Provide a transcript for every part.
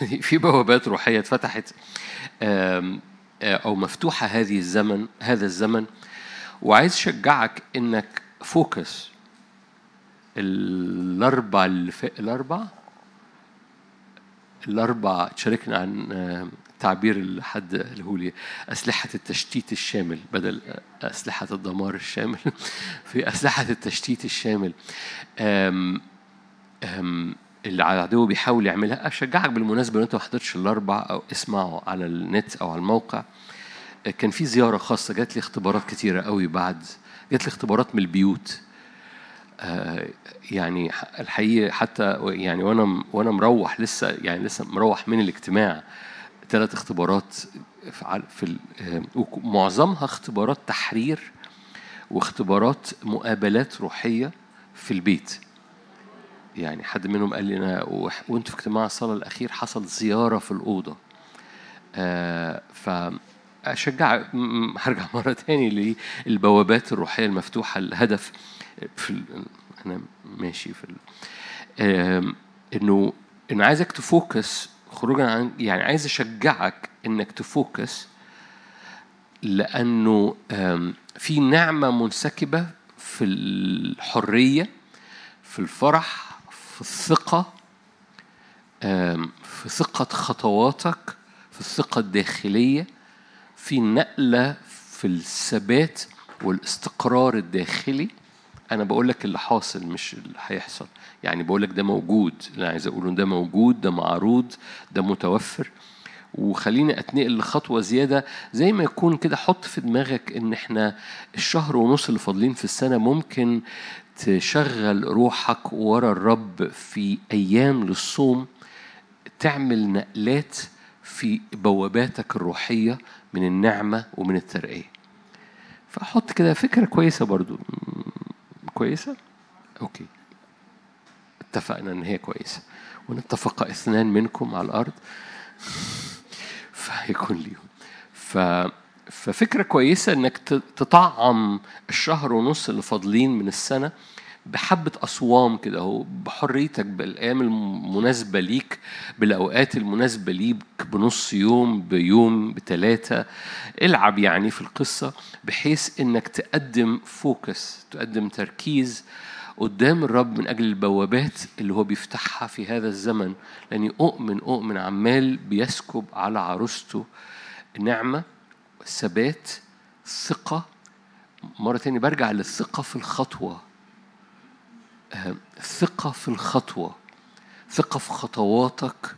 في بوابات روحية اتفتحت آه، أو مفتوحة هذه الزمن هذا الزمن. وعايز أشجعك إنك focus الأربع اللي فا- الأربع؟ الأربع تشاركنا عن آه، تعبير اللي حد قاله لي أسلحة التشتيت الشامل بدل أسلحة الدمار الشامل. في أسلحة التشتيت الشامل. آم، آم، اللي العدو بيحاول يعملها. أشجعك بالمناسبة لو أنت ما حضرتش الأربع أو اسمعوا على النت أو على الموقع. كان في زيارة خاصة جات لي اختبارات كتيرة قوي بعد جات لي اختبارات من البيوت. آه، يعني الحقيقة حتى يعني وأنا وأنا مروح لسه يعني لسه مروح من الاجتماع ثلاث اختبارات في آه، معظمها اختبارات تحرير واختبارات مقابلات روحية في البيت. يعني حد منهم قال لي أنا وانتوا في اجتماع الصلاة الأخير حصل زيارة في الأوضة. آه فاشجع م- م- هرجع مرة تاني للبوابات الروحية المفتوحة الهدف في ال... أنا ماشي في ال... إنه إنه عايزك تفوكس خروجا عن يعني عايز أشجعك إنك تفوكس لأنه في نعمة منسكبة في الحرية في الفرح في الثقة آم، في ثقة خطواتك في الثقة الداخلية في نقلة في الثبات والاستقرار الداخلي. أنا بقول لك اللي حاصل مش اللي هيحصل. يعني بقول لك ده موجود. اللي عايز أقوله ده موجود ده معروض ده متوفر. وخليني أتنقل لخطوة زيادة. زي ما يكون كده حط في دماغك إن إحنا الشهر ونص اللي فاضلين في السنة ممكن تشغل روحك ورا الرب في أيام للصوم تعمل نقلات في بواباتك الروحية من النعمة ومن الترقية. فحط كده فكرة كويسة برضو. كويسة؟ أوكي. اتفقنا إن هي كويسة. ونتفق إثنان منكم على الأرض. فهيكون ليهم ف ففكرة كويسة إنك ت- تطعم الشهر ونص اللي فاضلين من السنة. بحبة أصوام كده أهو بحريتك بالأيام المناسبة ليك بالأوقات المناسبة ليك بنص يوم بيوم بتلاتة. العب يعني في القصة بحيث إنك تقدم فوكس تقدم تركيز قدام الرب من أجل البوابات اللي هو بيفتحها في هذا الزمن. لأني أؤمن أؤمن عمال بيسكب على عروسته نعمة ثبات ثقة. مرة تانية برجع للثقة في الخطوة. ثقة في الخطوة. ثقة في خطواتك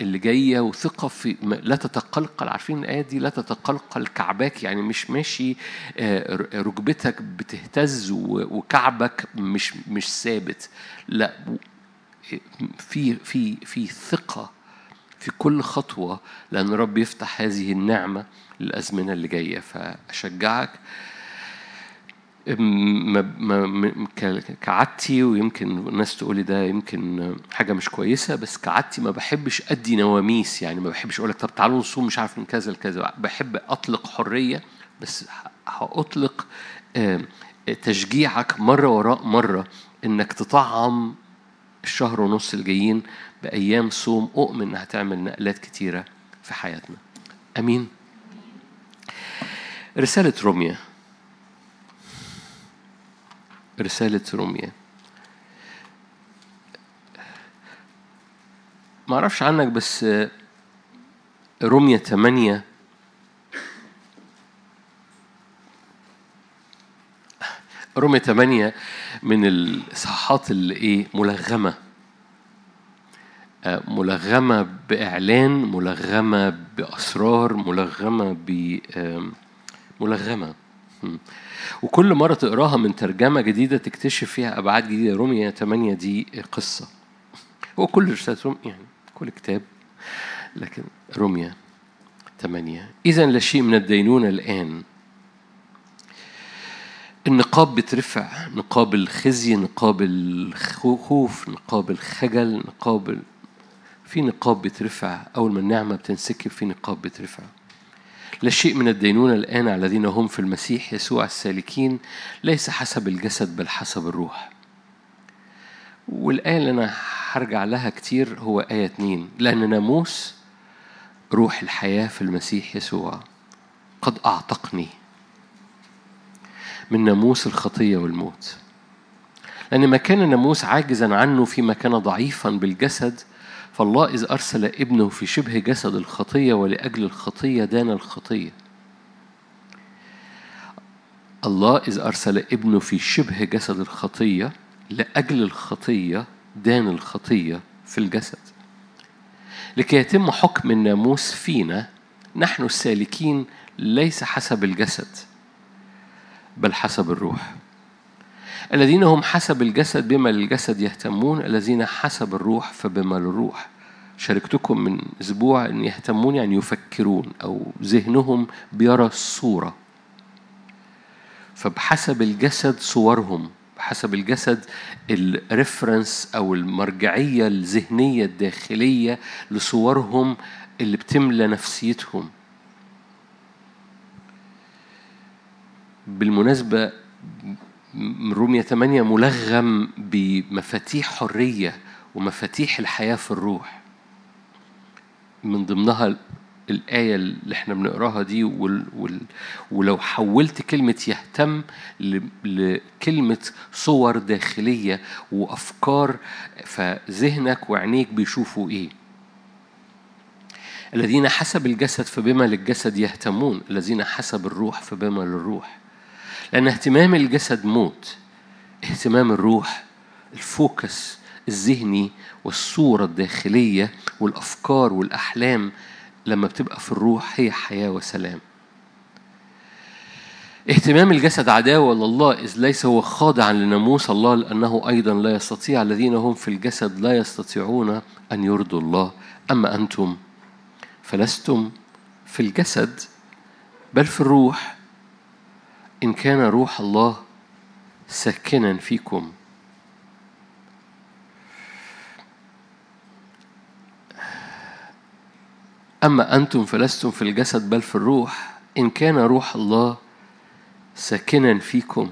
اللي جاية وثقة في لا تتقلقل. عارفين الآية دي؟ لا تتقلقل كعباك يعني مش ماشي آه، ركبتك بتهتز وكعبك مش مش ثابت. لا في في في ثقة في كل خطوة لأن الرب يفتح هذه النعمة للأزمنة اللي جاية. فأشجعك كعادتي ويمكن الناس تقول لي ده يمكن حاجة مش كويسة بس كعادتي ما بحبش أدي نواميس يعني ما بحبش أقول لك طب تعالوا نصوم مش عارف من كذا لكذا بحب أطلق حرية بس ه- هأطلق آم، تشجيعك مرة وراء مرة إنك تطعم الشهر ونص الجايين بأيام صوم أؤمن إنها تعمل نقلات كتيرة في حياتنا. أمين. رسالة روميا رسالة روميا ما أعرفش عنك بس روميا ثمانية روميا ثمانية من الإصحاحات اللي إيه ملغمة. آه، ملغمة بإعلان ملغمة بأسرار ملغمة ب مم. وكل مرة تقراها من ترجمة جديدة تكتشف فيها أبعاد جديدة. روميا 8 دي قصة. هو كل رسالة يعني كل كتاب لكن روميا 8 إذا لا شيء من الدينونة الآن. النقاب بترفع نقاب الخزي نقاب الخوف نقاب الخجل نقاب في نقاب بترفع. أول ما النعمة بتنسكب في نقاب بترفع. لا شيء من الدينونة الآن على الذين هم في المسيح يسوع السالكين ليس حسب الجسد بل حسب الروح. والآية اللي أنا هرجع لها كتير هو آية اتنين لأن ناموس روح الحياة في المسيح يسوع قد أعتقني من ناموس الخطية والموت. لأن ما كان الناموس عاجزا عنه فيما كان ضعيفا بالجسد فالله إذ أرسل ابنه في شبه جسد الخطية ولأجل الخطية دان الخطية. الله إذ أرسل ابنه في شبه جسد الخطية لأجل الخطية دان الخطية في الجسد. لكي يتم حكم الناموس فينا نحن السالكين ليس حسب الجسد بل حسب الروح. الذين هم حسب الجسد بما للجسد يهتمون الذين حسب الروح فبما للروح. شاركتكم من أسبوع إن يهتمون يعني يفكرون أو ذهنهم بيرى الصورة. فبحسب الجسد صورهم بحسب الجسد الريفرنس أو المرجعية الذهنية الداخلية لصورهم اللي بتملى نفسيتهم. بالمناسبة من رومية 8 ملغم بمفاتيح حرية ومفاتيح الحياة في الروح. من ضمنها الآية اللي إحنا بنقراها دي وال وال ولو حولت كلمة يهتم لكلمة صور داخلية وأفكار فذهنك وعينيك بيشوفوا إيه؟ الذين حسب الجسد فبما للجسد يهتمون الذين حسب الروح فبما للروح. لأن اهتمام الجسد موت اهتمام الروح الفوكس الذهني والصورة الداخلية والأفكار والأحلام لما بتبقى في الروح هي حياة وسلام. اهتمام الجسد عداوة لله إذ ليس هو خاضعا لناموس الله لأنه أيضا لا يستطيع الذين هم في الجسد لا يستطيعون أن يرضوا الله. أما أنتم فلستم في الجسد بل في الروح. إن كان روح الله ساكنا فيكم أما أنتم فلستم في الجسد بل في الروح إن كان روح الله ساكنا فيكم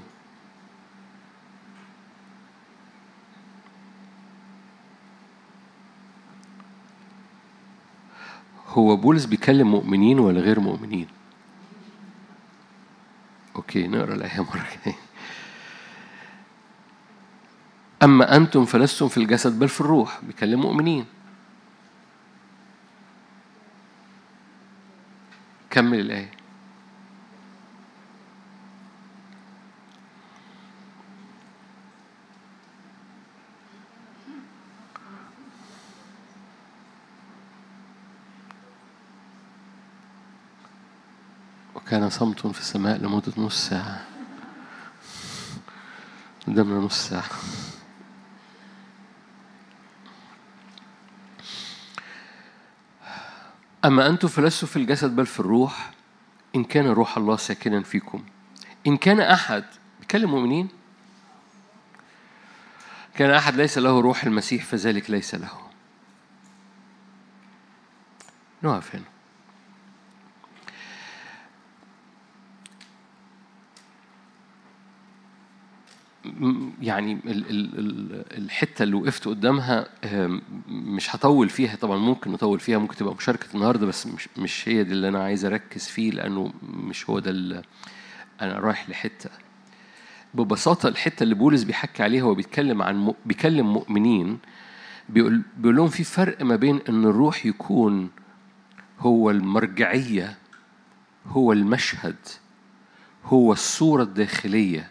هو بولس بيكلم مؤمنين ولا غير مؤمنين؟ أوكي نقرأ الآية مرة. كده أما أنتم فلستم في الجسد بل في الروح بيكلم مؤمنين. كمل الآية. وكان صمت في السماء لمدة نص ساعة. قدامنا نص ساعة. أما أنتم فلستم في الجسد بل في الروح. إن كان روح الله ساكنا فيكم. إن كان أحد بيكلم مؤمنين؟ كان أحد ليس له روح المسيح فذلك ليس له. نقف هنا. يعني الحتة اللي وقفت قدامها مش هطول فيها. طبعا ممكن نطول فيها ممكن تبقى مشاركة النهارده بس مش مش هي دي اللي أنا عايز أركز فيه لأنه مش هو ده أنا رايح لحتة. ببساطة الحتة اللي بولس بيحكي عليها هو بيتكلم عن بيكلم مؤمنين بيقول بيقول لهم في فرق ما بين إن الروح يكون هو المرجعية هو المشهد هو الصورة الداخلية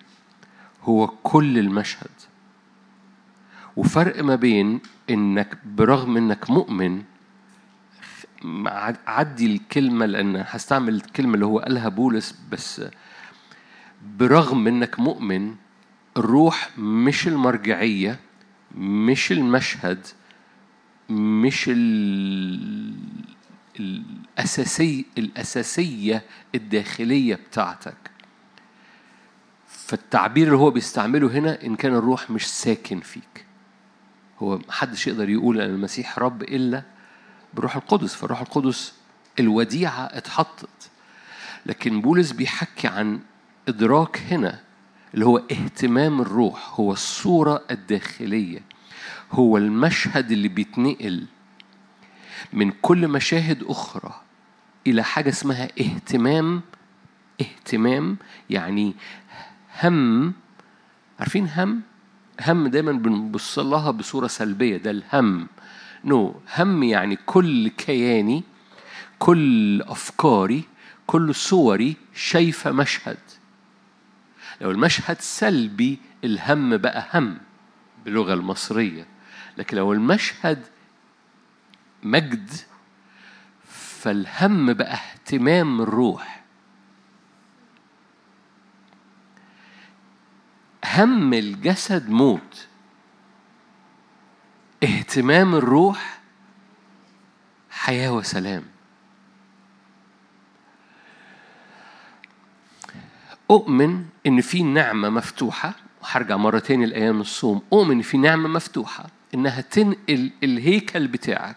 هو كل المشهد. وفرق ما بين إنك برغم إنك مؤمن عدي الكلمة لأن هستعمل الكلمة اللي هو قالها بولس بس برغم إنك مؤمن الروح مش المرجعية مش المشهد مش الأساسي الأساسية الداخلية بتاعتك. فالتعبير اللي هو بيستعمله هنا إن كان الروح مش ساكن فيك. هو محدش يقدر يقول أن المسيح رب إلا بروح القدس فالروح القدس الوديعة اتحطت. لكن بولس بيحكي عن إدراك هنا اللي هو اهتمام الروح هو الصورة الداخلية هو المشهد اللي بيتنقل من كل مشاهد أخرى إلى حاجة اسمها اهتمام اهتمام يعني هم عارفين هم؟ هم دايما بنبص لها بصورة سلبية ده الهم. نو no. هم يعني كل كياني كل أفكاري كل صوري شايفة مشهد. لو المشهد سلبي الهم بقى هم باللغة المصرية. لكن لو المشهد مجد فالهم بقى اهتمام الروح. هم الجسد موت. اهتمام الروح حياة وسلام. أؤمن إن في نعمة مفتوحة وهرجع مرة تاني لأيام الصوم أؤمن إن في نعمة مفتوحة إنها تنقل الهيكل بتاعك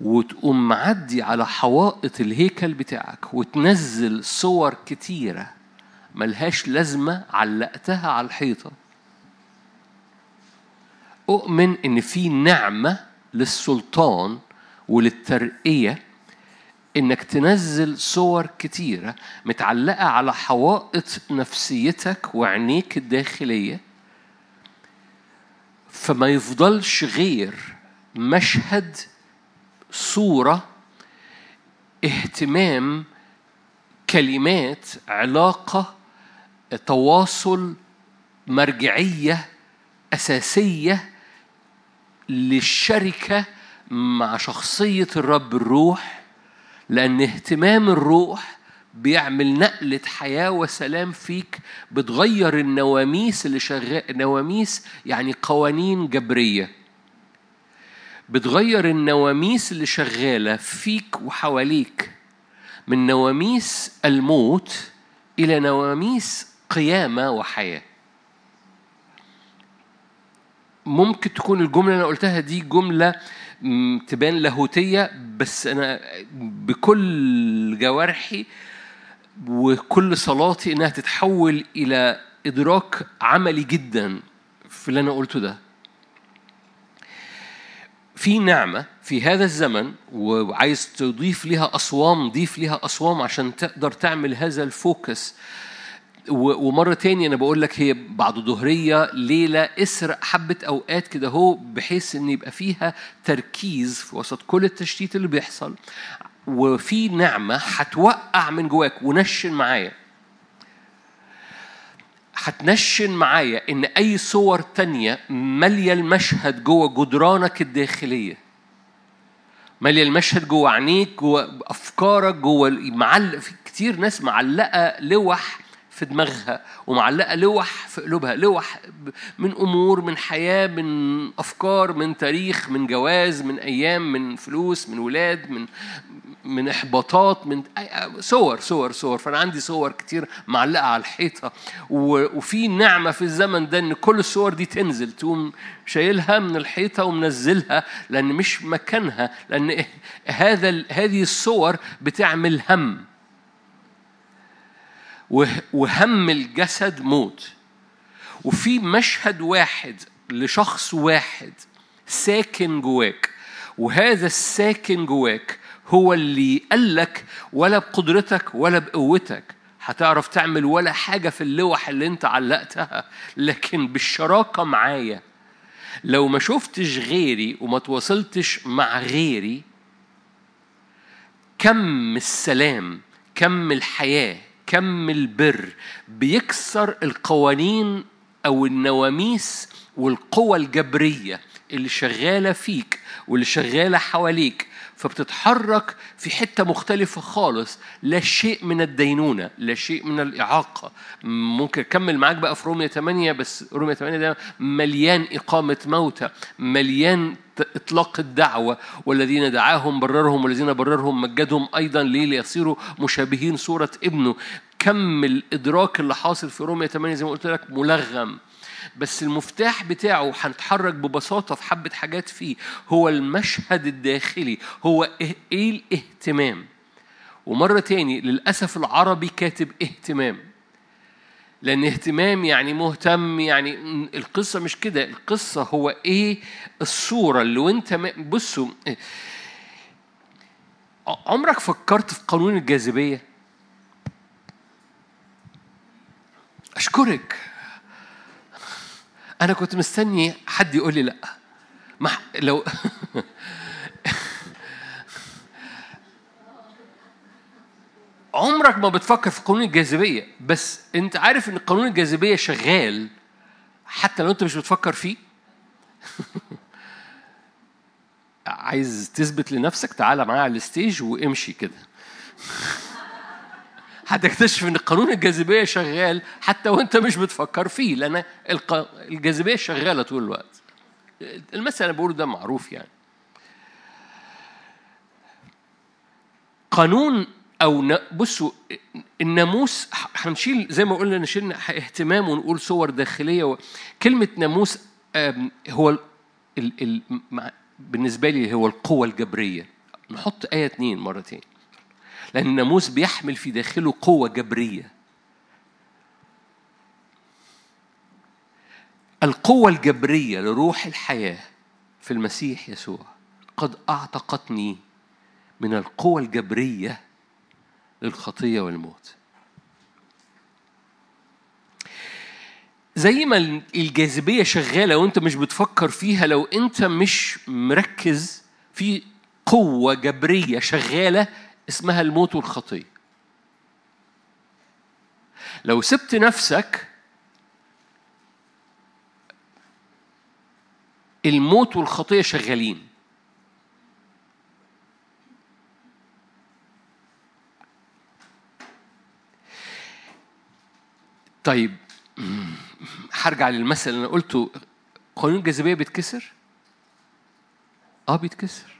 وتقوم معدي على حوائط الهيكل بتاعك وتنزل صور كتيرة ملهاش لازمة علقتها على الحيطة. أؤمن إن في نعمة للسلطان وللترقية إنك تنزل صور كتيرة متعلقة على حوائط نفسيتك وعينيك الداخلية. فما يفضلش غير مشهد صورة اهتمام كلمات علاقة تواصل مرجعية أساسية للشركة مع شخصية الرب الروح لأن اهتمام الروح بيعمل نقلة حياة وسلام فيك بتغير النواميس اللي شغال نواميس يعني قوانين جبرية. بتغير النواميس اللي شغالة فيك وحواليك من نواميس الموت إلى نواميس قيامة وحياة. ممكن تكون الجملة اللي أنا قلتها دي جملة تبان لاهوتية بس أنا بكل جوارحي وكل صلاتي إنها تتحول إلى إدراك عملي جدا في اللي أنا قلته ده. في نعمة في هذا الزمن وعايز تضيف لها أصوام ضيف لها أصوام عشان تقدر تعمل هذا ال focus ومرة تاني أنا بقول لك هي بعد ظهرية ليلة اسرق حبة أوقات كده هو بحيث إن يبقى فيها تركيز في وسط كل التشتيت اللي بيحصل. وفي نعمة هتوقع من جواك ونشن معايا. هتنشن معايا إن أي صور تانية مالية المشهد جوه جدرانك الداخلية. مالية المشهد جوه عينيك جوه أفكارك جوه معلق في كتير ناس معلقة لوح في دماغها ومعلقة لوح في قلوبها لوح من أمور من حياة من أفكار من تاريخ من جواز من أيام من فلوس من ولاد من من إحباطات من صور صور صور. فأنا عندي صور كتير معلقة على الحيطة. وفي نعمة في الزمن ده إن كل الصور دي تنزل تقوم شايلها من الحيطة ومنزلها لأن مش مكانها لأن هذا هذه الصور بتعمل هم. وهم الجسد موت. وفي مشهد واحد لشخص واحد ساكن جواك وهذا الساكن جواك هو اللي قالك ولا بقدرتك ولا بقوتك. هتعرف تعمل ولا حاجة في اللوح اللي انت علقتها لكن بالشراكة معايا. لو ما شفتش غيري وما تواصلتش مع غيري كم السلام كم الحياة كم البر بيكسر القوانين أو النواميس والقوى الجبرية اللي شغالة فيك واللي شغالة حواليك. فبتتحرك في حتة مختلفة خالص. لا شيء من الدينونة لا شيء من الإعاقة. ممكن أكمل معاك بقى في رومية 8 بس رومية 8 ده مليان إقامة موتى مليان إطلاق الدعوة. والذين دعاهم بررهم والذين بررهم مجدهم أيضا ليه ليصيروا مشابهين صورة ابنه. كم الإدراك اللي حاصل في رومية 8 زي ما قلت لك ملغم. بس المفتاح بتاعه هنتحرك ببساطة في حبة حاجات فيه. هو المشهد الداخلي. هو إيه الاهتمام؟ ومرة تاني للأسف العربي كاتب اهتمام. لأن اهتمام يعني مهتم يعني القصة مش كده. القصة هو إيه؟ الصورة. اللي وأنت بصوا عمرك فكرت في قانون الجاذبية؟ أشكرك. أنا كنت مستني حد يقول لي لأ. ما لو عمرك ما بتفكر في قانون الجاذبية بس أنت عارف إن قانون الجاذبية شغال حتى لو أنت مش بتفكر فيه؟ عايز تثبت لنفسك تعالى معايا على الستيج وامشي كده. هتكتشف إن قانون الجاذبية شغال حتى وأنت مش بتفكر فيه لأن الجاذبية شغالة طول الوقت. المثل أنا بقوله ده معروف يعني. قانون أو بصوا الناموس هنشيل زي ما قلنا نشيل اهتمام ونقول صور داخلية كلمة ناموس هو ال ال بالنسبة لي هو القوة الجبرية. نحط آية اتنين مرتين لأن الناموس بيحمل في داخله قوة جبرية. القوة الجبرية لروح الحياة في المسيح يسوع قد أعتقتني من القوة الجبرية للخطية والموت. زي ما الجاذبية شغالة وأنت مش بتفكر فيها لو أنت مش مركز في قوة جبرية شغالة اسمها الموت والخطية لو سبت نفسك الموت والخطية شغالين. طيب هرجع للمثل اللي أنا قلته. قانون الجاذبية بيتكسر؟ آه بيتكسر.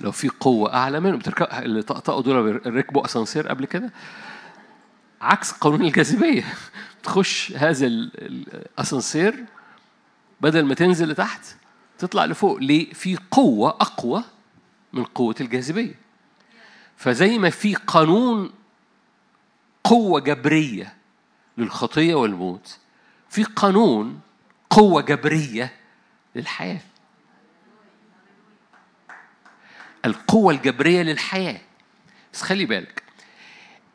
لو في قوة أعلى منهم اللي طقطقوا دول ركبوا أسانسير قبل كده؟ عكس قانون الجاذبية. تخش هذا الأسانسير بدل ما تنزل لتحت تطلع لفوق. ليه؟ في قوة أقوى من قوة الجاذبية. فزي ما في قانون قوة جبرية للخطية والموت في قانون قوة جبرية للحياة. القوة الجبرية للحياة. بس خلي بالك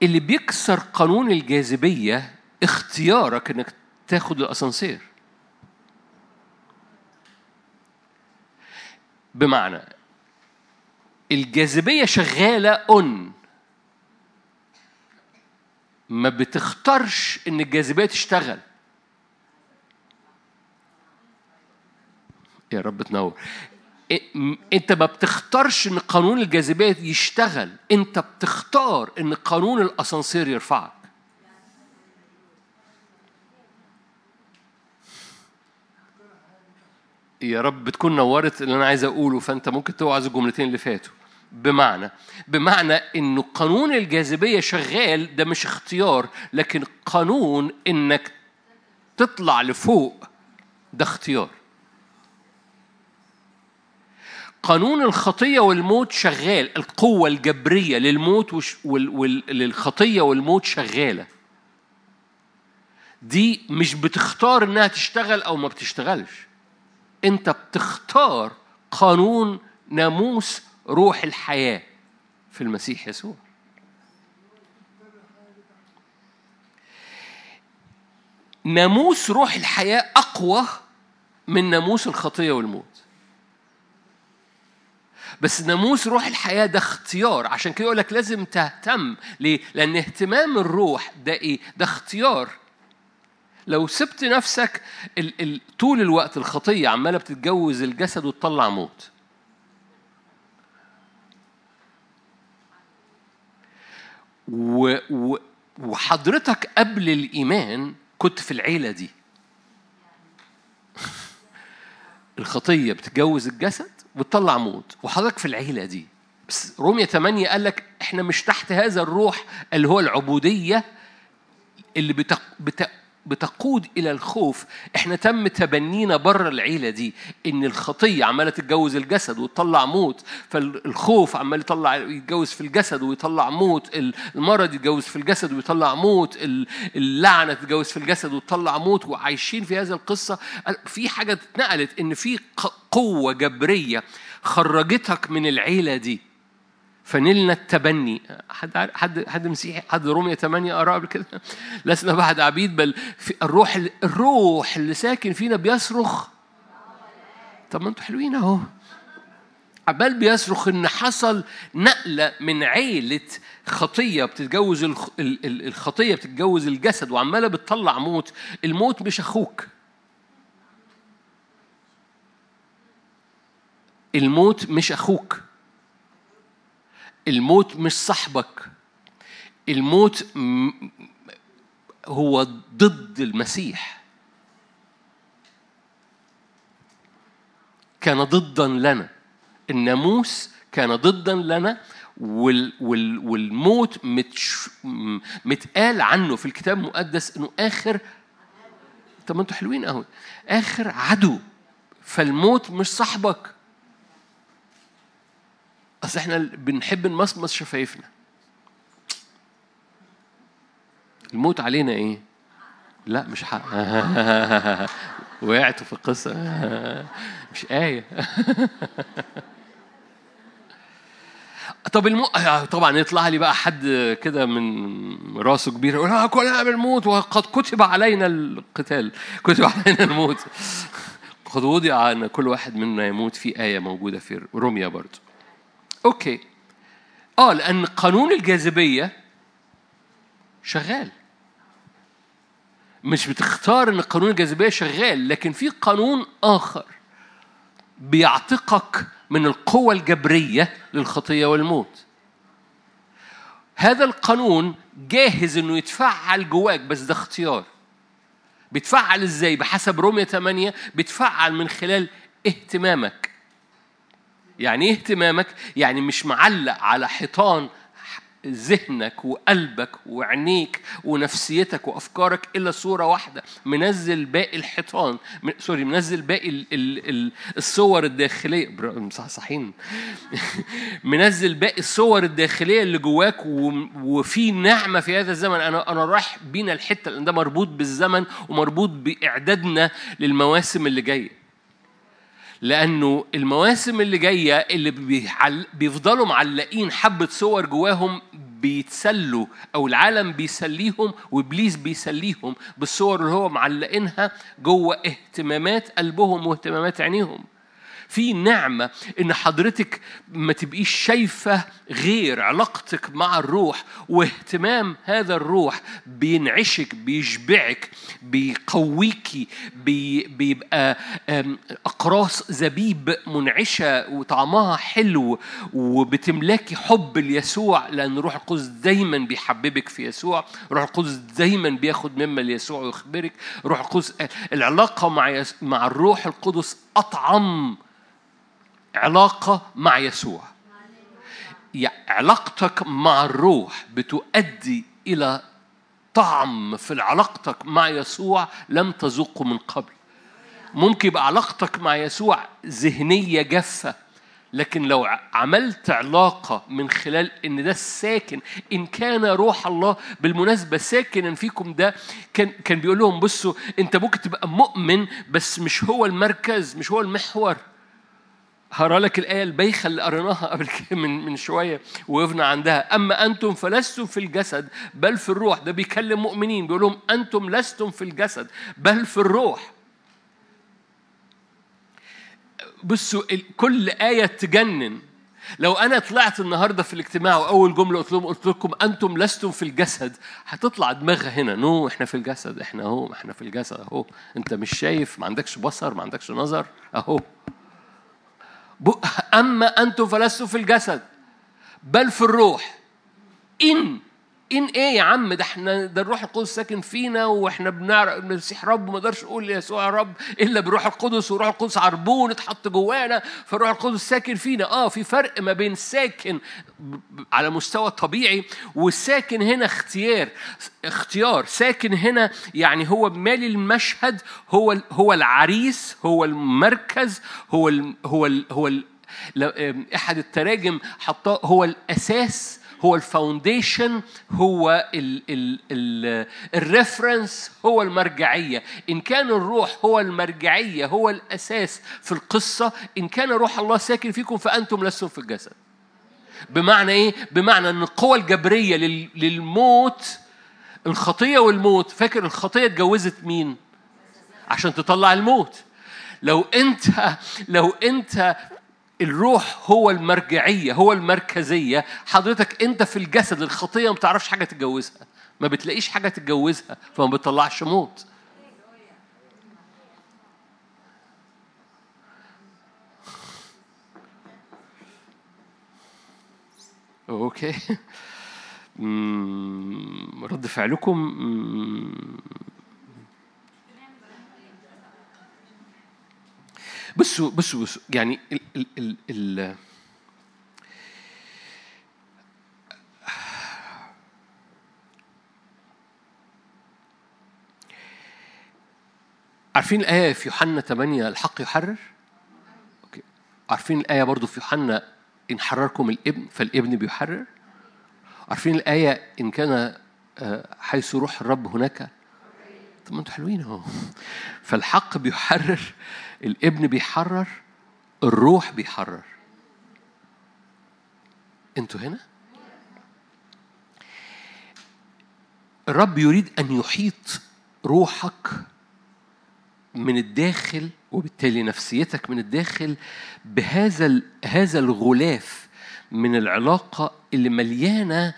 اللي بيكسر قانون الجاذبية اختيارك إنك تاخد الأسانسير. بمعنى الجاذبية شغالة اون ما بتختارش إن الجاذبية تشتغل. يا رب تنور. أنت ما بتختارش إن قانون الجاذبية يشتغل. أنت بتختار إن قانون الأسانسير يرفعك. يا رب تكون نورت اللي أنا عايز أقوله فأنت ممكن توعظ الجملتين اللي فاتوا. بمعنى بمعنى انه قانون الجاذبية شغال ده مش اختيار لكن قانون إنك تطلع لفوق ده اختيار. قانون الخطية والموت شغال القوة الجبرية للموت وللخطية والموت شغالة. دي مش بتختار إنها تشتغل أو ما بتشتغلش. أنت بتختار قانون ناموس روح الحياة في المسيح يسوع. ناموس روح الحياة أقوى من ناموس الخطية والموت. بس ناموس روح الحياة ده اختيار. عشان كده يقول لك لازم تهتم. ليه؟ لأن اهتمام الروح ده إيه؟ ده اختيار. لو سبت نفسك ال ال طول الوقت الخطية عمالة بتتجوز الجسد وتطلع موت. و و وحضرتك قبل الإيمان كنت في العيلة دي. الخطية بتجوز الجسد وتطلع موت. وحضرتك في العيلة دي بس رومية 8 قال لك إحنا مش تحت هذا الروح اللي هو العبودية اللي بتق... بت... بتقود إلى الخوف. إحنا تم تبنينا بره العيلة دي إن الخطية عمالة تتجوز الجسد وتطلع موت فالخوف عمال يطلع يتجوز في الجسد ويطلع موت المرض يتجوز في الجسد ويطلع موت اللعنة تتجوز في الجسد وتطلع موت وعايشين في هذه القصة. في حاجة اتنقلت إن في قوة جبرية خرجتك من العيلة دي. فنلنا التبني. حد حد حد مسيحي؟ حد رومية 8 قرأ قبل كده؟ لسنا بعد عبيد بل في الروح الروح اللي ساكن فينا بيصرخ. طب ما أنتوا حلوين اهو. عبال بيصرخ إن حصل نقلة من عيلة خطية بتتجوز الخطية بتتجوز الجسد وعمالة بتطلع موت. الموت مش أخوك. الموت مش أخوك. الموت مش صاحبك. الموت هو ضد المسيح. كان ضدا لنا. الناموس كان ضدا لنا وال وال والموت متقال عنه في الكتاب المقدس إنه آخر طب ما أنتوا حلوين قوي آخر عدو. فالموت مش صاحبك. أصل إحنا بنحب نمصمص شفايفنا. الموت علينا إيه؟ لا مش حق. وقعت في القصة. مش آية. طب المو... طبعا يطلع لي بقى حد كده من راسه كبير يقول آه كلنا بنموت. وقد كتب علينا القتال. كتب علينا الموت. قد وضع أن كل واحد منا يموت في آية موجودة في روميا برضه أوكي. آه لأن قانون الجاذبية شغال. مش بتختار إن قانون الجاذبية شغال لكن في قانون آخر بيعتقك من القوة الجبرية للخطية والموت. هذا القانون جاهز إنه يتفعل جواك بس ده اختيار. بيتفعل إزاي؟ بحسب رومية 8 بيتفعل من خلال اهتمامك. يعني إيه اهتمامك؟ يعني مش معلق على حيطان ذهنك وقلبك وعينيك ونفسيتك وأفكارك إلا صورة واحدة منزل باقي الحيطان سوري منزل باقي ال ال ال الصور الداخلية. صحيحين منزل باقي الصور الداخلية اللي جواك وفي نعمة في هذا الزمن. أنا أنا رايح بينا الحتة لأن ده مربوط بالزمن ومربوط بإعدادنا للمواسم اللي جاية. لأنه المواسم اللي جاية اللي بيفضلوا معلقين حبة صور جواهم بيتسلوا أو العالم بيسليهم وإبليس بيسليهم بالصور اللي هو معلقينها جوه اهتمامات قلبهم واهتمامات عينيهم. في نعمة إن حضرتك ما تبقيش شايفة غير علاقتك مع الروح واهتمام هذا الروح بينعشك بيشبعك بيقويكي بي بيبقى أقراص زبيب منعشة وطعمها حلو وبتملاكي حب ليسوع لأن روح القدس دايما بيحببك في يسوع روح القدس دايما بياخد مما ليسوع ويخبرك روح القدس العلاقة مع مع الروح القدس أطعم علاقة مع يسوع. علاقتك مع الروح بتؤدي إلى طعم في علاقتك مع يسوع لم تذوقه من قبل. ممكن يبقى علاقتك مع يسوع ذهنية جافة. لكن لو عملت علاقة من خلال إن ده الساكن إن كان روح الله بالمناسبة ساكنا فيكم ده كان كان بيقول لهم بصوا أنت ممكن تبقى مؤمن بس مش هو المركز مش هو المحور. هقرأ لك الآية البايخة اللي قريناها قبل كده من من شوية وقفنا عندها. أما أنتم فلستم في الجسد بل في الروح. ده بيكلم مؤمنين. بيقول لهم أنتم لستم في الجسد بل في الروح. بصوا كل آية تجنن. لو أنا طلعت النهاردة في الاجتماع وأول جملة قلت لهم قلت لكم أنتم لستم في الجسد هتطلع دماغها هنا نو إحنا في الجسد إحنا أهو إحنا في الجسد أهو أنت مش شايف ما عندكش بصر ما عندكش نظر أهو. أما أنتم فلستم في الجسد بل في الروح. إن إن إيه يا عم؟ ده إحنا ده الروح القدس ساكن فينا وإحنا بنعرف المسيح رب وما أقدرش أقول يسوع رب إلا بالروح القدس والروح القدس عربون اتحط جوانا فالروح القدس ساكن فينا. آه في فرق ما بين ساكن على مستوى طبيعي والساكن هنا اختيار اختيار. ساكن هنا يعني هو مالي المشهد هو هو العريس هو المركز هو ال هو ال هو ال إحد التراجم حطاه هو الأساس هو ال foundation هو ال reference هو المرجعية إن كان الروح هو المرجعية هو الأساس في القصة إن كان روح الله ساكن فيكم فأنتم لستم في الجسد بمعنى إيه؟ بمعنى أن القوة الجبرية للموت الخطية والموت فاكر الخطية اتجوزت مين؟ عشان تطلع الموت لو أنت لو أنت الروح هو المرجعية هو المركزية. حضرتك أنت في الجسد الخطية ما بتعرفش حاجة تتجوزها. ما بتلاقيش حاجة تتجوزها فما بتطلعش موت. أوكي. رد فعلكم. بصوا بصوا بصوا يعني ال ال ال عارفين الآية في يوحنا 8 الحق يحرر؟ أوكي. عارفين الآية برضو في يوحنا إن حرركم الإبن فالإبن بيحرر؟ عارفين الآية إن كان آه، حيث روح الرب هناك طب ما أنتوا حلوين أهو فالحق بيحرر الابن بيحرر الروح بيحرر. أنتوا هنا؟ الرب يريد أن يحيط روحك من الداخل وبالتالي نفسيتك من الداخل بهذا هذا الغلاف من العلاقة اللي مليانة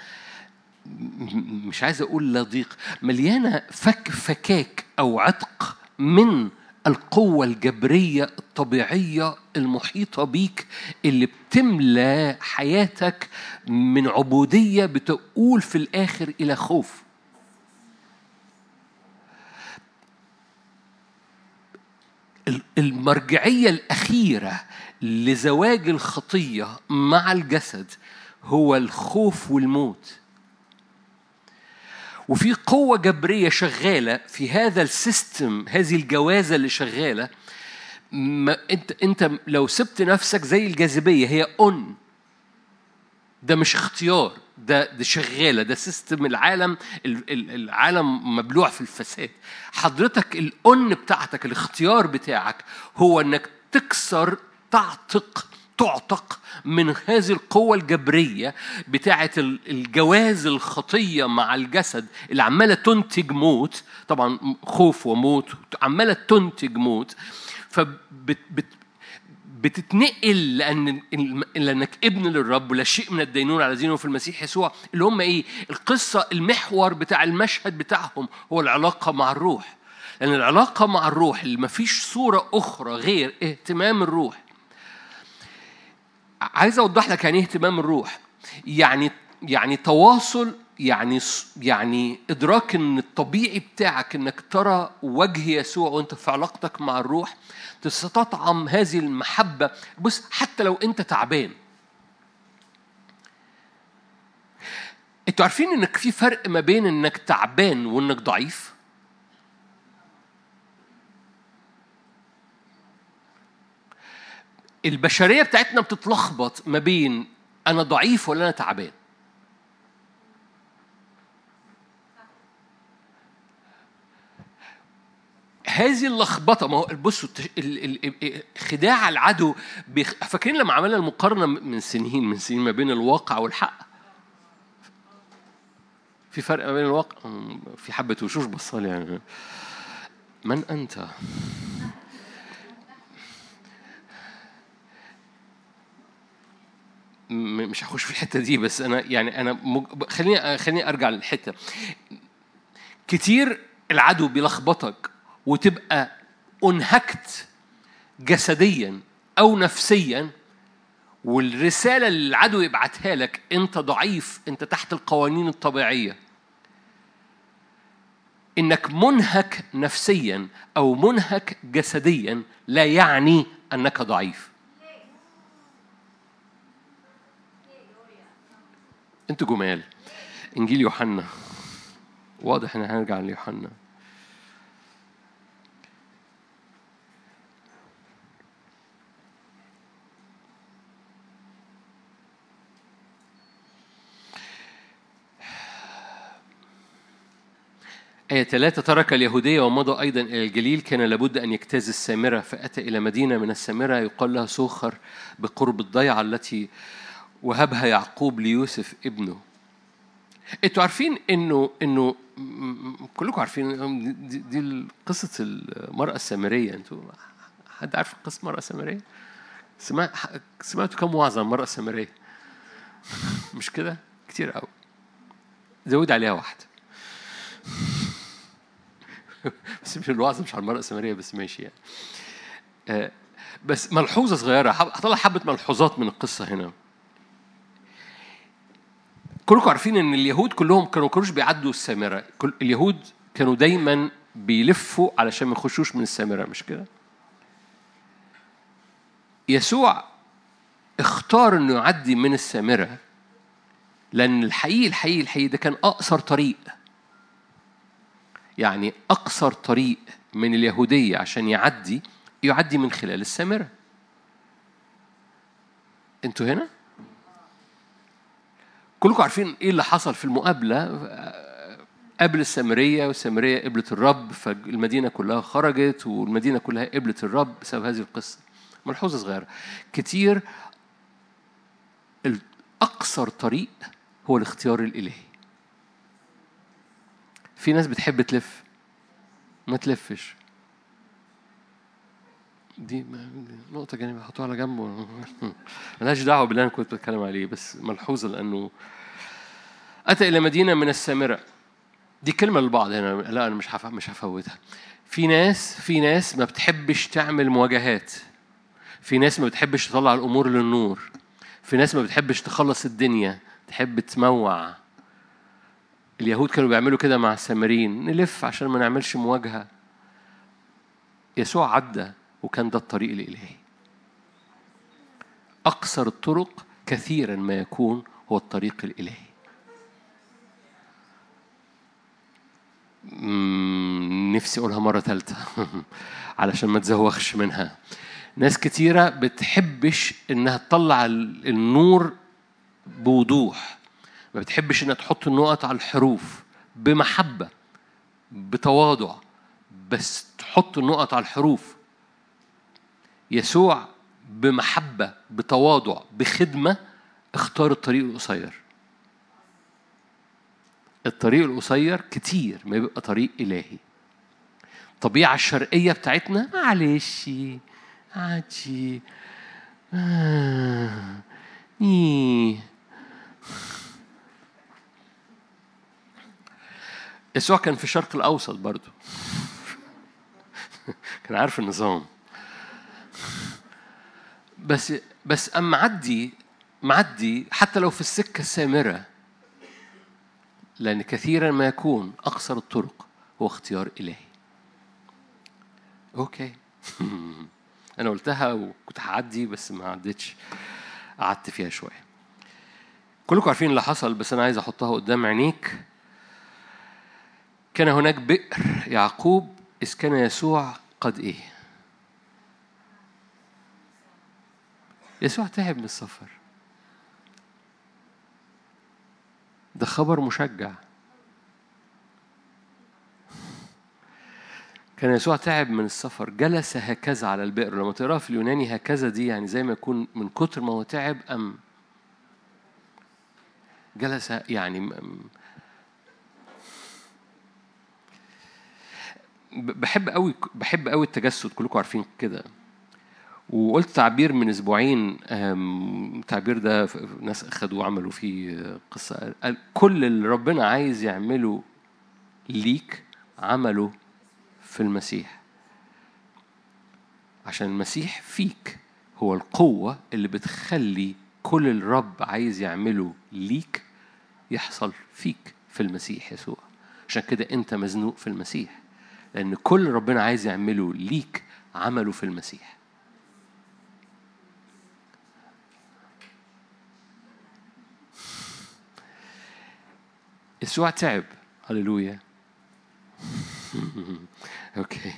مش عايز أقول لا ضيق مليانة فك فكاك أو عتق من القوة الجبرية الطبيعية المحيطة بيك اللي بتملى حياتك من عبودية بتقول في الآخر إلى خوف. المرجعية الأخيرة لزواج الخطية مع الجسد هو الخوف والموت. وفي قوة جبرية شغالة في هذا ال system هذه الجوازة اللي شغالة ما انت أنت لو سبت نفسك زي الجاذبية هي on. ده مش اختيار ده ده شغالة ده system العالم العالم مبلوع في الفساد. حضرتك الأون بتاعتك الاختيار بتاعك هو إنك تكسر تعتق تعتق من هذه القوة الجبرية بتاعة الجواز الخطية مع الجسد اللي عمالة تنتج موت طبعا خوف وموت عمالة تنتج موت فبت بتتنقل لأن لأنك ابن للرب ولا شيء من الدينون على دينه في المسيح يسوع اللي هم إيه؟ القصة المحور بتاع المشهد بتاعهم هو العلاقة مع الروح. لأن العلاقة مع الروح اللي ما فيش صورة أخرى غير اهتمام الروح عايز اوضح لك يعني إيه اهتمام الروح. يعني يعني تواصل يعني يعني إدراك إن الطبيعي بتاعك إنك ترى وجه يسوع وأنت في علاقتك مع الروح تستطعم هذه المحبة. بص حتى لو أنت تعبان. أنتوا عارفين إنك في فرق ما بين إنك تعبان وإنك ضعيف؟ البشرية بتاعتنا بتتلخبط ما بين أنا ضعيف ولا أنا تعبان. هذه اللخبطة ما هو بصوا خداع العدو فاكرين لما عملنا المقارنة من سنين من سنين ما بين الواقع والحق؟ في فرق ما بين الواقع؟ في حبة وشوش بصالي يعني. من أنت؟ مش هخش في الحتة دي بس أنا يعني أنا مج... خليني خليني أرجع للحتة. كتير العدو بيلخبطك وتبقى أنهكت جسديا أو نفسيا والرسالة اللي العدو يبعتها لك أنت ضعيف أنت تحت القوانين الطبيعية. إنك منهك نفسيا أو منهك جسديا لا يعني أنك ضعيف. أنتوا جمال. إنجيل يوحنا. واضح إن هنرجع ليوحنا. آية ثلاثة ترك اليهودية ومضى أيضا إلى الجليل. كان لابد أن يجتاز السامرة فأتى إلى مدينة من السامرة يقال لها سوخر بقرب الضيعة التي وهبها يعقوب ليوسف ابنه. أنتوا عارفين انه انه كلكم عارفين دي, دي قصة المرأة السامرية. أنتوا حد عارف قصة المراه السامريه؟ سمعت سمعتوا كم وعظة المراه السامريه؟ مش كده؟ كتير قوي. زود عليها واحدة. بس مش الوعظ مش على المرأة السامرية بس ماشي يعني. آه، بس ملحوظة صغيرة. هطلع حبة ملحوظات من القصة هنا. كلكم عارفين إن اليهود كلهم كانوا كانوش بيعدوا السامرة. كل اليهود كانوا دايما بيلفوا علشان ما يخشوش من السامرة مش كده؟ يسوع اختار إنه يعدي من السامرة لأن الحقيقي الحقيقي الحقيقي ده كان أقصر طريق. يعني أقصر طريق من اليهودية عشان يعدي يعدي من خلال السامرة. أنتوا هنا؟ كلكم عارفين إيه اللي حصل في المقابلة؟ قبل السامرية والسامرية قبلت الرب فالمدينة كلها خرجت والمدينة كلها قبلت الرب بسبب هذه القصة. ملحوظة صغيرة. كتير أقصر طريق هو الاختيار الإلهي. في ناس بتحب تلف ما تلفش. دي نقطة جانبية حطوها على جنب ملهاش دعوة باللي أنا كنت بتكلم عليه بس ملحوظة لأنه أتى إلى مدينة من السامرة. دي كلمة للبعض هنا لا أنا مش مش هفوتها. في ناس في ناس ما بتحبش تعمل مواجهات. في ناس ما بتحبش تطلع الأمور للنور. في ناس ما بتحبش تخلص الدنيا تحب تموع. اليهود كانوا بيعملوا كده مع السامريين. نلف عشان ما نعملش مواجهة. يسوع عدى. وكان ده الطريق الإلهي. أقصر الطرق كثيرا ما يكون هو الطريق الإلهي. نفسي أقولها مرة ثالثة علشان ما تزوخش منها. ناس كتيرة بتحبش إنها تطلع النور بوضوح. ما بتحبش إنها تحط النقط على الحروف بمحبة بتواضع. بس تحط النقط على الحروف يسوع بمحبة بتواضع بخدمة اختار الطريق القصير. الطريق القصير كتير ما يبقى طريق إلهي. الطبيعة الشرقية بتاعتنا معلش عادي. آه. يسوع كان في الشرق الأوسط برضو. كان عارف النظام. بس بس أم معدي معدي حتى لو في السكة السامرة لأن كثيرا ما يكون أقصر الطرق هو اختيار إلهي. أوكي. أنا قلتها وكنت هعدي بس ما عدتش. قعدت فيها شوية. كلكم عارفين اللي حصل بس أنا عايز أحطها قدام عينيك. كان هناك بئر يعقوب إذ كان يسوع قد إيه؟ يسوع تعب من السفر. ده خبر مشجع. كان يسوع تعب من السفر. جلس هكذا على البئر. لما تقراها في اليوناني هكذا دي يعني زي ما يكون من كتر ما هو تعب أم جلس يعني بحب قوي بحب قوي التجسد. كلكم عارفين كده. وقلت تعبير من أسبوعين التعبير ده ناس اخذوه وعملوا فيه قصة. كل اللي ربنا عايز يعمله ليك عمله في المسيح. عشان المسيح فيك. هو القوة اللي بتخلي كل الرب عايز يعمله ليك يحصل فيك في المسيح يسوع. عشان كده أنت مزنوق في المسيح. لأن كل ربنا عايز يعمله ليك عمله في المسيح. يسوع تعب. هللويا. أوكي.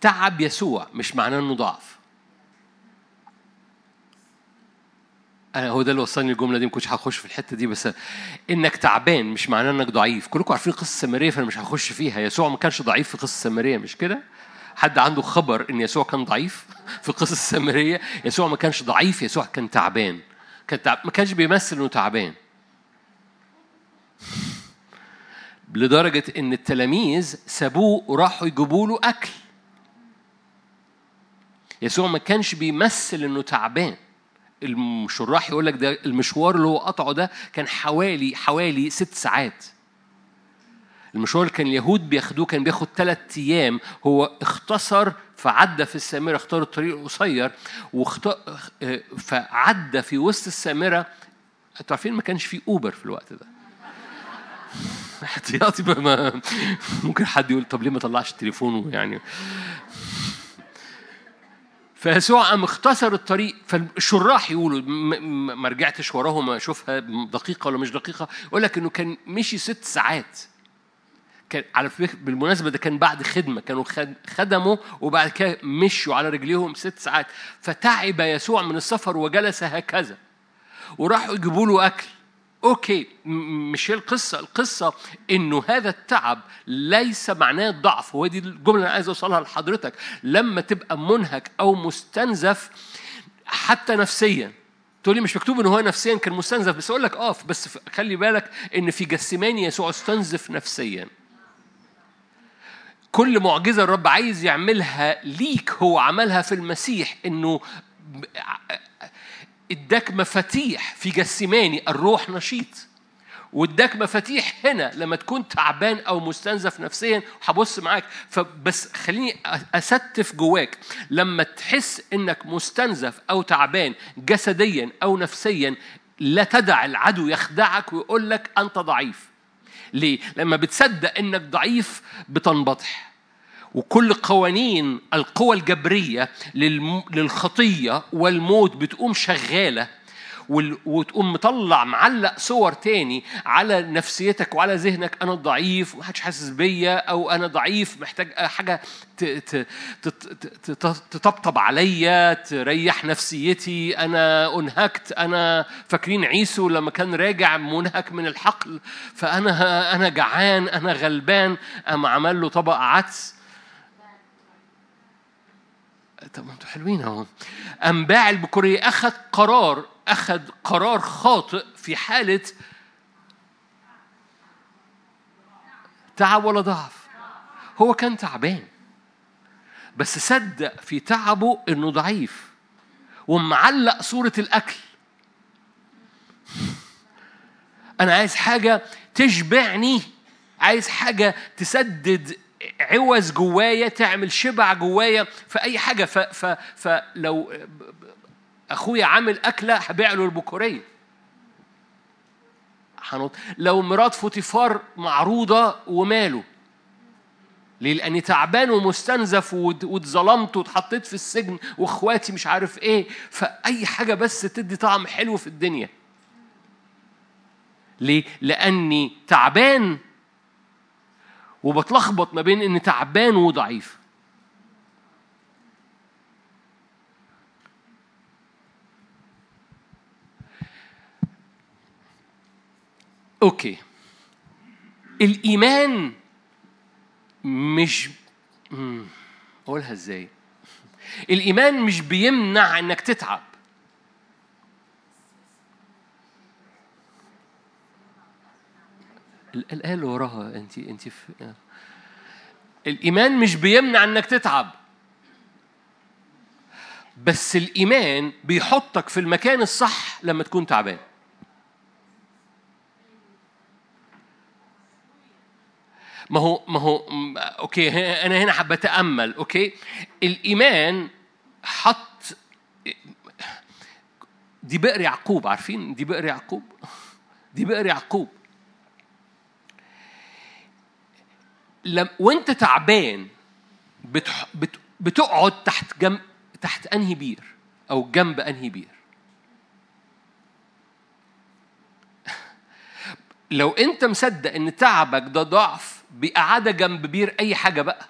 تعب يسوع مش معناه إنه ضعف. أنا هو ده اللي وصلني الجملة دي ما كنتش هخش في الحتة دي بس إنك تعبان مش معناه إنك ضعيف. كلكم عارفين قصة سامرية فأنا مش هخش فيها. يسوع ما كانش ضعيف في قصة سامرية مش كده؟ حد عنده خبر إن يسوع كان ضعيف في قصة السامرية؟ يسوع ما كانش ضعيف يسوع كان تعبان. كان تعب... ما كانش بيمثل إنه تعبان. لدرجة إن التلاميذ سابوه وراحوا يجيبوا له أكل. يسوع ما كانش بيمثل إنه تعبان. الشراح يقول لك ده المشوار اللي هو قطعه ده كان حوالي حوالي ست ساعات. المشوار اللي كان اليهود بياخدوه كان بياخد ثلاث أيام. هو اختصر فعدى في السامرة اختار الطريق القصير واخت... فعدى في وسط السامرة. أنتوا عارفين ما كانش في أوبر في الوقت ده؟ احتياطي ما ممكن حد يقول طب ليه ما طلعش التليفون؟ يعني فيسوع قام اختصر الطريق. فالشراح يقولوا ما رجعتش وراهم أشوفها دقيقة ولا مش دقيقة؟ يقول لك إنه كان مشي ست ساعات. كان على فكرة بالمناسبة ده كان بعد خدمة كانوا خدموا وبعد كده مشوا على رجليهم ست ساعات. فتعب يسوع من السفر وجلس هكذا. وراحوا يجيبوا له أكل. أوكي مش هي القصة القصة إنه هذا التعب ليس معناه الضعف هو دي الجملة اللي عايز أوصلها لحضرتك. لما تبقى منهك أو مستنزف حتى نفسيا. تقول لي مش مكتوب ان هو نفسيا كان مستنزف بس أقول لك آه بس خلي بالك إن في جسماني يسوع استنزف نفسيا. كل معجزة الرب عايز يعملها ليك هو عملها في المسيح إنه اداك مفاتيح في جسماني الروح نشيط. واداك مفاتيح هنا لما تكون تعبان أو مستنزف نفسيا هبص معاك. فبس خليني استف جواك. لما تحس إنك مستنزف أو تعبان جسديا أو نفسيا لا تدع العدو يخدعك ويقول لك أنت ضعيف. ليه؟ لما بتصدق إنك ضعيف بتنبطح وكل قوانين القوى الجبرية للخطية والموت بتقوم شغالة. وتقوم مطلع معلق صور تاني على نفسيتك وعلى ذهنك أنا ضعيف ومحدش حاسس بيا أو أنا ضعيف محتاج حاجة تطبطب عليا تريح نفسيتي أنا أنهكت أنا فاكرين عيسو لما كان راجع منهك من الحقل فأنا أنا جعان أنا غلبان قام عمل له طبق عدس. طب أنتوا حلوين أهو. انباع البكورية اخذ قرار أخذ قرار خاطئ في حالة تعب ولا ضعف. هو كان تعبان بس صدق في تعبه إنه ضعيف ومعلق صورة الأكل. أنا عايز حاجة تشبعني عايز حاجة تسدد عوز جوايا تعمل شبع جوايا في أي حاجة. ف ف فلو أخويا عامل أكلة هبيع له البكورية حنط لو مرات فوتيفار معروضة وماله ليه؟ لأني تعبان ومستنزف واتظلمت واتحطيت في السجن وإخواتي مش عارف إيه فأي حاجة بس تدي طعم حلو في الدنيا. ليه؟ لأني تعبان وبتلخبط ما بين إني تعبان وضعيف أوكي. الإيمان مش اقولها إزاي؟ الإيمان مش بيمنع إنك تتعب. الآية اللي وراها أنت أنت في الإيمان مش بيمنع إنك تتعب. بس الإيمان بيحطك في المكان الصح لما تكون تعبان. ما هو ما هو okay أنا هنا حابة أتأمل okay؟ الإيمان حط دي بئر يعقوب عارفين دي بئر يعقوب؟ دي بئر يعقوب. لم وأنت تعبان بتح... بت... بتقعد تحت جنب تحت أنهي بير؟ أو جنب أنهي بير؟ لو أنت مصدق إن تعبك ده ضعف بإعادة جنب بير أي حاجة بقى.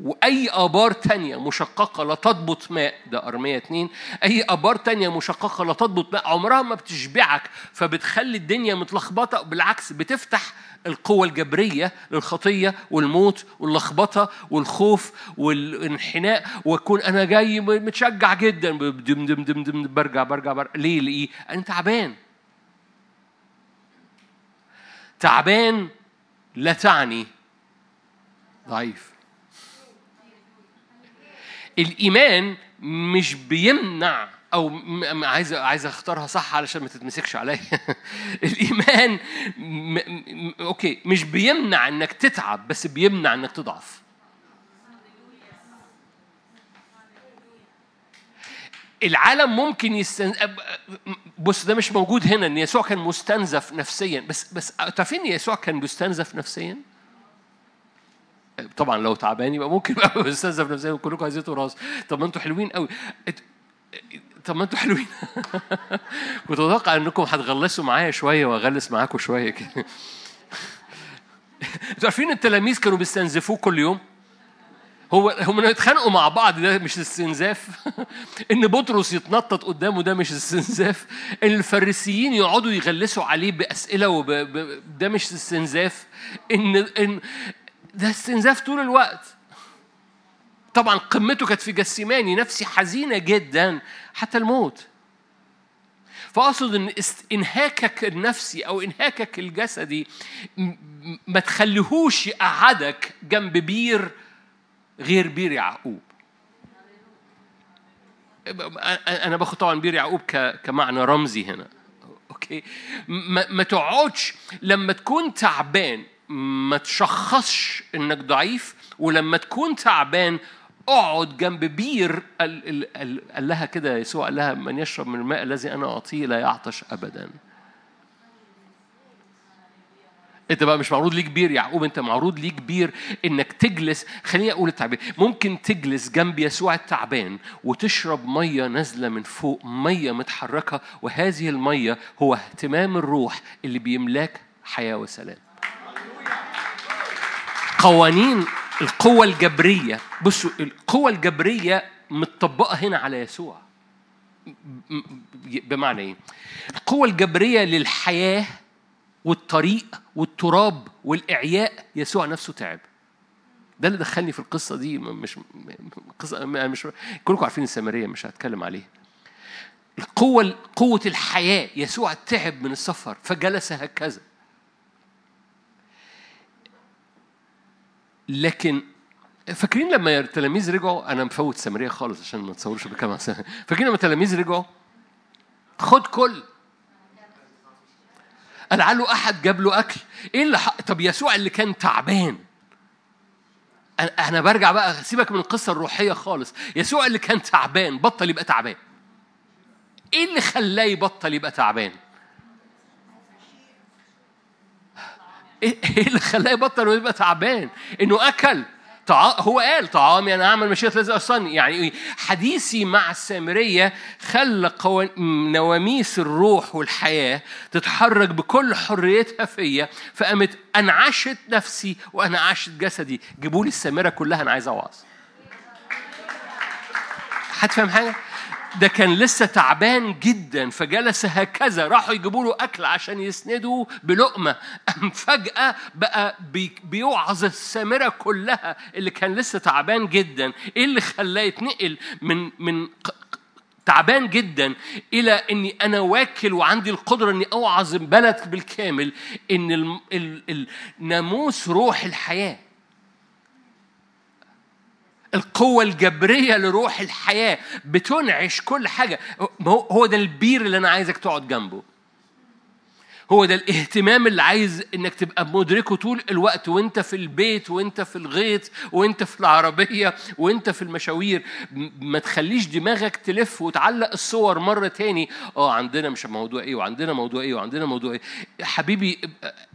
وأي آبار تانية مشققة لا تضبط ماء. ده إرميا اتنين. أي آبار تانية مشققة لا تضبط ماء. عمرها ما بتشبعك فبتخلي الدنيا متلخبطة. بالعكس بتفتح القوة الجبرية للخطية والموت واللخبطة والخوف والانحناء. وأكون أنا جاي متشجع جدا. دم دم دم دم برجع برجع, برجع. ليه؟ ليه؟ أنا تعبان. تعبان لا تعني ضعيف. الإيمان مش بيمنع م- عايز عايز أختارها صح علشان ما تتمسكش عليا. الإيمان م... م... أوكي مش بيمنع إنك تتعب بس بيمنع إنك تضعف. العالم ممكن يستن... بص ده مش موجود هنا إن يسوع كان مستنزف نفسيا بس بس تعرفين يسوع كان بيستنزف نفسيا؟ طبعا لو تعبان يبقى ممكن يبقى مستنزف نفسيا وكلكم عايزين راس طب ما أنتوا حلوين قوي. طب ما أنتوا حلوين. كنت أتوقع انكم هتغلسوا معايا شوية وأغلس معاكم شوية كده. أنتوا عارفين التلاميذ كانوا بيستنزفوه كل يوم؟ هو هم يتخانقوا مع بعض ده مش استنزاف. إن بطرس يتنطط قدامه ده مش استنزاف. إن الفريسيين يقعدوا يغلسوا عليه بأسئلة وب... ده مش استنزاف. ان ان ده استنزاف طول الوقت. طبعا قمته كانت في جسيماني نفسي حزينة جدا حتى الموت. فأقصد إن إنهاكك النفسي أو إنهاكك الجسدي ما تخليهوش يقعدك جنب بير غير بير يعقوب. أنا باخد طبعا بير يعقوب كمعنى رمزي هنا. okay؟ ما تقعدش لما تكون تعبان ما تشخصش إنك ضعيف ولما تكون تعبان اقعد جنب بير قال, قال, لها كده يسوع قال لها من يشرب من الماء الذي أنا أعطيه لا يعطش ابدا. أنت بقى مش معروض ليك بير يعقوب أنت معروض ليك بير إنك تجلس خليني أقول التعبير ممكن تجلس جنب يسوع التعبان وتشرب مية نازلة من فوق مية متحركة وهذه المية هو اهتمام الروح اللي بيملاك حياة وسلام. قوانين القوة الجبرية بصوا القوة الجبرية متطبقة هنا على يسوع بمعنى إيه؟ القوة الجبرية للحياة والطريق والتراب والإعياء يسوع نفسه تعب ده اللي دخلني في القصة دي مش قصة مش كلكم عارفين السامرية مش هتكلم عليها القوة قوة الحياة يسوع تعب من السفر فجلس هكذا لكن فاكرين لما التلاميذ رجعوا؟ أنا مفوت سامرية خالص عشان ما تصوروش بكام فاكرين لما التلاميذ رجعوا؟ خد كل. لعله أحد جاب له أكل. إيه اللي حق؟ طب يسوع اللي كان تعبان. أنا برجع بقى سيبك من القصة الروحية خالص. يسوع اللي كان تعبان بطل يبقى تعبان. إيه اللي خلاه يبطل يبقى تعبان؟ إيه إيه اللي خلاه يبطل ويبقى تعبان إنه أكل. هو قال طعامي أنا أعمل مشيئة الذي ارسلني يعني؟ حديثي مع السامرية خلى قو... نواميس الروح والحياة تتحرك بكل حريتها فيا فقامت انعشت نفسي وانعشت جسدي جيبوا لي السامرة كلها أنا عايز اوعظ حد فاهم حاجة ده كان لسه تعبان جدا فجلس هكذا راحوا يجيبوا له أكل عشان يسندوا بلقمة. أم فجأة بقى بي بيوعظ السامرة كلها اللي كان لسه تعبان جدا. إيه اللي خلاه يتنقل من من تعبان جدا إلى إني أنا واكل وعندي القدرة إني أوعظ بلد بالكامل؟ إن الم- ال- ال- ناموس روح الحياة. القوة الجبرية لروح الحياة. بتنعش كل حاجة. هو ده البير اللي أنا عايزك تقعد جنبه. هو ده الاهتمام اللي عايز إنك تبقى مدركه طول الوقت وأنت في البيت وأنت في الغيط وأنت في العربية وأنت في المشاوير. ما تخليش دماغك تلف وتعلق الصور مرة تاني. آه عندنا مش موضوع إيه وعندنا موضوع إيه وعندنا موضوع إيه. حبيبي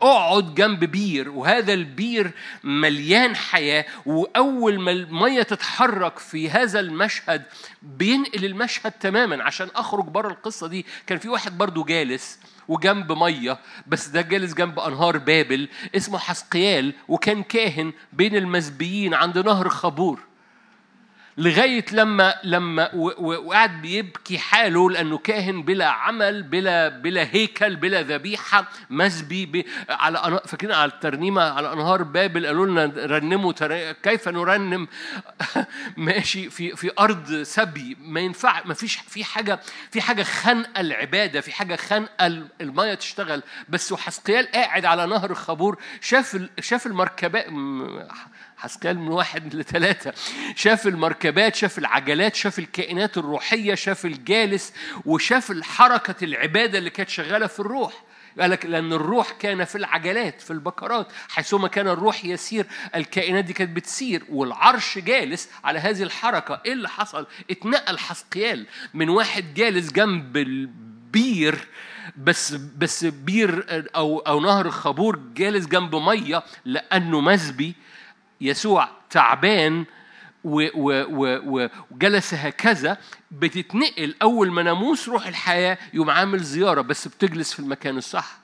اقعد جنب بير وهذا البير مليان حياة. وأول ما المية تتحرك في هذا المشهد بينقل المشهد تماما. عشان أخرج بره القصة دي كان في واحد برضو جالس. وجنب مية بس ده جالس جنب أنهار بابل اسمه حسقيال وكان كاهن بين المزبيين عند نهر خابور. لغاية لما لما وقعد بيبكي حاله لأنه كاهن بلا عمل بلا بلا هيكل بلا ذبيحة مسبي. على فاكرين على الترنيمة على أنهار بابل قالوا لنا رنموا. كيف نرنم ماشي في في أرض سبي ما ينفع ما فيش في حاجة في حاجة خانقة العبادة في حاجة خانقة المية تشتغل بس وحسقيال قاعد على نهر الخابور شاف شاف المركبات حسكال من واحد لثلاثة شاف المركبات شاف العجلات شاف الكائنات الروحية شاف الجالس وشاف الحركة العبادة اللي كانت شغالة في الروح. قال لك لأن الروح كان في العجلات في البكرات حيثما كان الروح يسير الكائنات دي كانت بتسير والعرش جالس على هذه الحركة. إيه اللي حصل؟ اتنقل حسقيال من واحد جالس جنب البير بس بس بير أو أو نهر خابور جالس جنب مية لأنه مسبي يسوع تعبان وجلس هكذا بتتنقل أول ما ناموس روح الحياة يقوم عامل زيارة بس بتجلس في المكان الصح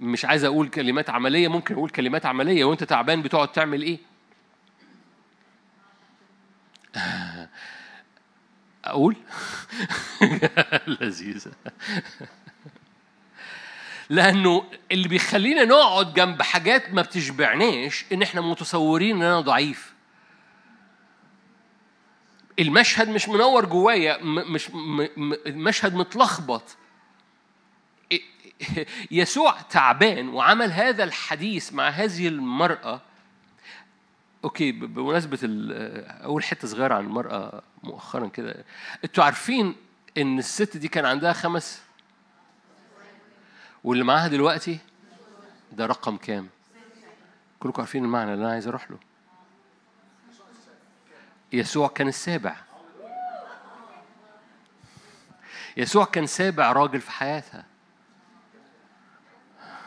مش عايز أقول كلمات عملية ممكن أقول كلمات عملية وأنت تعبان بتقعد تعمل إيه؟ أقول؟ لذيذة لأنه اللي بيخلينا نقعد جنب حاجات ما بتشبعناش إن إحنا متصورين إن أنا ضعيف. المشهد مش منور جوايا مش المشهد متلخبط. يسوع تعبان وعمل هذا الحديث مع هذه المرأة. أوكي بمناسبة أول حتة صغيرة عن المرأة مؤخرا كده. أنتوا عارفين إن الست دي كان عندها خمس واللي معاها دلوقتي ده رقم كام؟ كلكم عارفين المعنى اللي أنا عايز أروح له. يسوع كان السابع. يسوع كان سابع راجل في حياتها.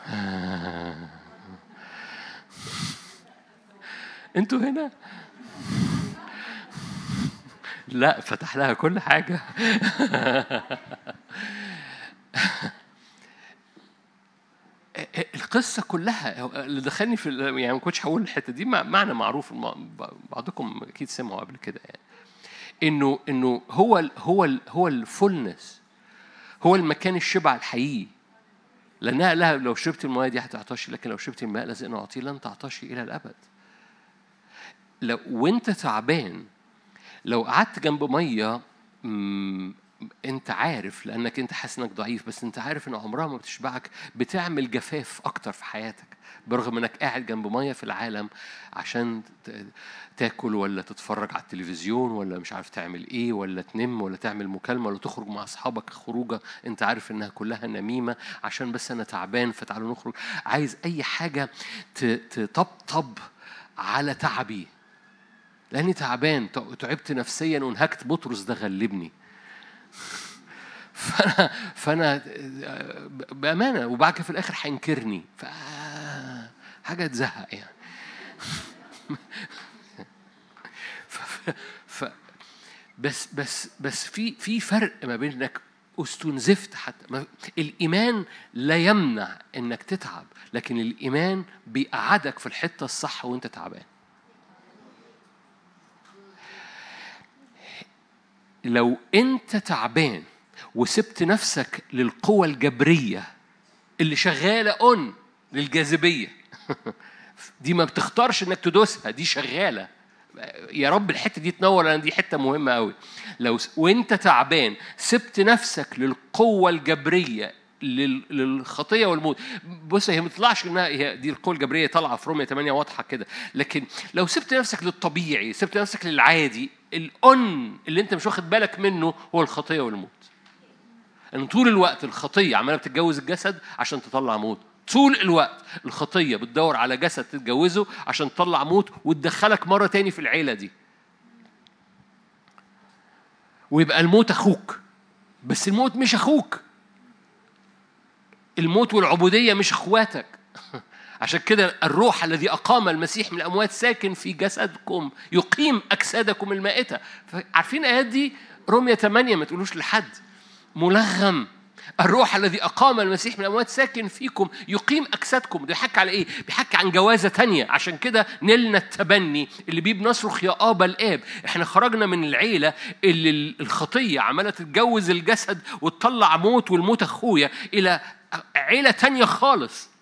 أنتوا هنا؟ لا فتح لها كل حاجة. القصة كلها اللي دخلني في يعني ما كنتش هقول الحتة دي معنى معروف بعضكم أكيد سمعوا قبل كده يعني. إنه إنه هو ال هو ال هو الفولنس هو المكان الشبع الحقيقي. لأنها لها لو شربت المياه دي هتعطشي لكن لو شربت الماء الذي أنا اعطيه لن تعطشي إلى الأبد. لو وأنت تعبان لو قعدت جنب مية انت عارف لأنك انت حاسس إنك ضعيف بس انت عارف إن عمرها ما بتشبعك بتعمل جفاف أكتر في حياتك برغم إنك قاعد جنب مية في العالم عشان تاكل ولا تتفرج على التلفزيون ولا مش عارف تعمل إيه ولا تنم ولا تعمل مكالمة ولا تخرج مع أصحابك خروجة انت عارف إنها كلها نميمة عشان بس أنا تعبان فتعالوا نخرج. عايز أي حاجة تطبطب على تعبي. لأني تعبان تعبت نفسيا وانهكت بطرس ده غلبني. فانا فأنا بأمانة وبعد كده في الآخر هينكرني. ف حاجة تزهق يعني. ف... ف... بس بس بس في في فرق ما بين إنك أستنزفت حتى ما... الإيمان لا يمنع إنك تتعب لكن الإيمان بيقعدك في الحتة الصح وأنت تعبان. لو انت تعبان وسبت نفسك للقوى الجبرية اللي شغالة اون للجاذبية دي ما بتختارش انك تدوسها دي شغالة. يا رب الحتة دي تنور لأن دي حتة مهمة قوي لو وانت تعبان سبت نفسك للقوة الجبرية للخطية والموت. بص هي ما تطلعش إنها هي دي القوة الجبرية طالعة في رومية 8 واضحة كده. لكن لو سبت نفسك للطبيعي سبت نفسك للعادي الأن اللي أنت مش واخد بالك منه هو الخطية والموت. إن طول الوقت الخطية عمالة بتتجوز الجسد عشان تطلع موت. طول الوقت الخطية بتدور على جسد تتجوزه عشان تطلع موت وتدخلك مرة تاني في العيلة دي. ويبقى الموت أخوك. بس الموت مش أخوك. الموت والعبودية مش أخواتك. عشان كده الروح الذي أقام المسيح من الأموات ساكن في جسدكم يقيم أجسادكم المائتة. عارفين الآيات دي؟ رومية 8 ما تقولوش لحد. ملغم. الروح الذي أقام المسيح من الأموات ساكن فيكم يقيم أجسادكم. ده بيحكي على إيه؟ بيحكي عن جوازة تانية. عشان كده نلنا التبني اللي بيه بنصرخ يا آبا الآب. إحنا خرجنا من العيلة اللي الخطية عمالة تتجوز الجسد وتطلع موت والموت أخويا إلى عيلة تانية خالص.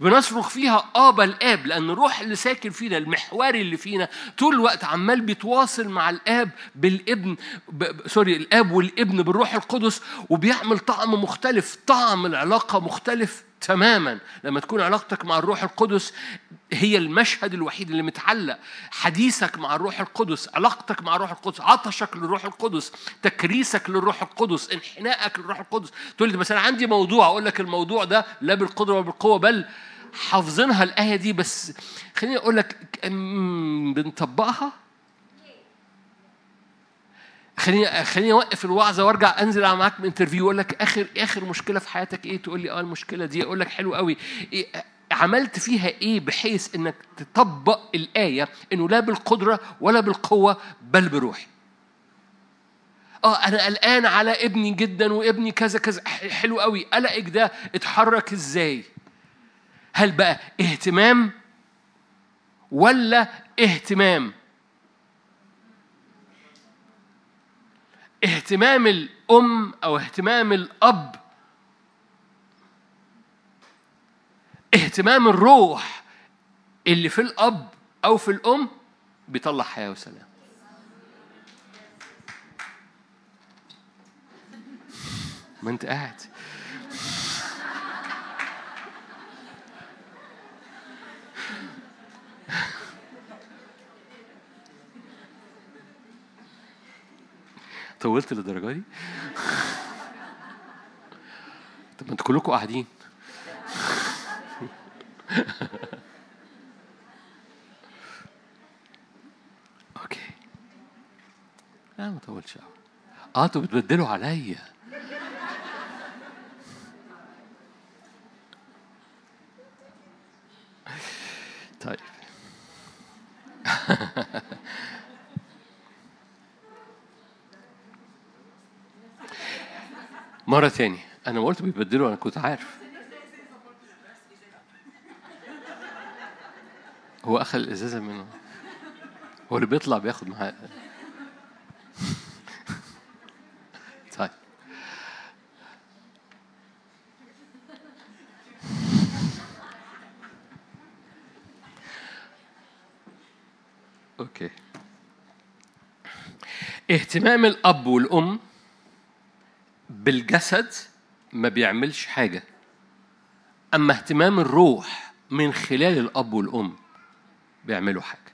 بنصرخ فيها آبا الآب لأن الروح اللي ساكن فينا المحوري اللي فينا طول الوقت عمال بيتواصل مع الآب بالابن ب... سوري الآب والابن بالروح القدس وبيعمل طعم مختلف طعم العلاقة مختلف. تماما. لما تكون علاقتك مع الروح القدس هي المشهد الوحيد اللي متعلق. حديثك مع الروح القدس علاقتك مع الروح القدس عطشك للروح القدس تكريسك للروح القدس انحنائك للروح القدس. تقول لي مثلا عندي موضوع أقول لك الموضوع ده لا بالقدرة ولا بالقوة بل حافظينها الآية دي بس خليني أقول لك بنطبقها؟ خليني خليني أوقف الوعظة وأرجع أنزل معاك interview أقول لك اخر آخر مشكلة في حياتك إيه؟ تقول لي آه المشكلة دي. أقول لك حلو قوي. إيه عملت فيها إيه بحيث إنك تطبق الآية إنه لا بالقدرة ولا بالقوة بل بروحي؟ آه أنا قلقان على ابني جدا وابني كذا كذا. حلو قوي. قلقك ده اتحرك إزاي؟ هل بقى اهتمام ولا اهتمام؟ اهتمام الأم أو اهتمام الأب. اهتمام الروح اللي في الأب أو في الأم بيطلع حياة وسلام. ما انت قاعد. طولت للدرجة دي؟ طب ما أنتوا كلكم قاعدين. أوكي. لا ما طولش قوي آه أنتوا بتبدلوا عليا طيب مرة تاني. أنا قلت بيبدلوا أنا كنت عارف. هو أخذ الإزازة منه. هو اللي بيطلع بياخد معاه. طيب. أوكي. اهتمام الأب والأم بالجسد ما بيعملش حاجة. أما اهتمام الروح من خلال الأب والأم بيعملوا حاجة.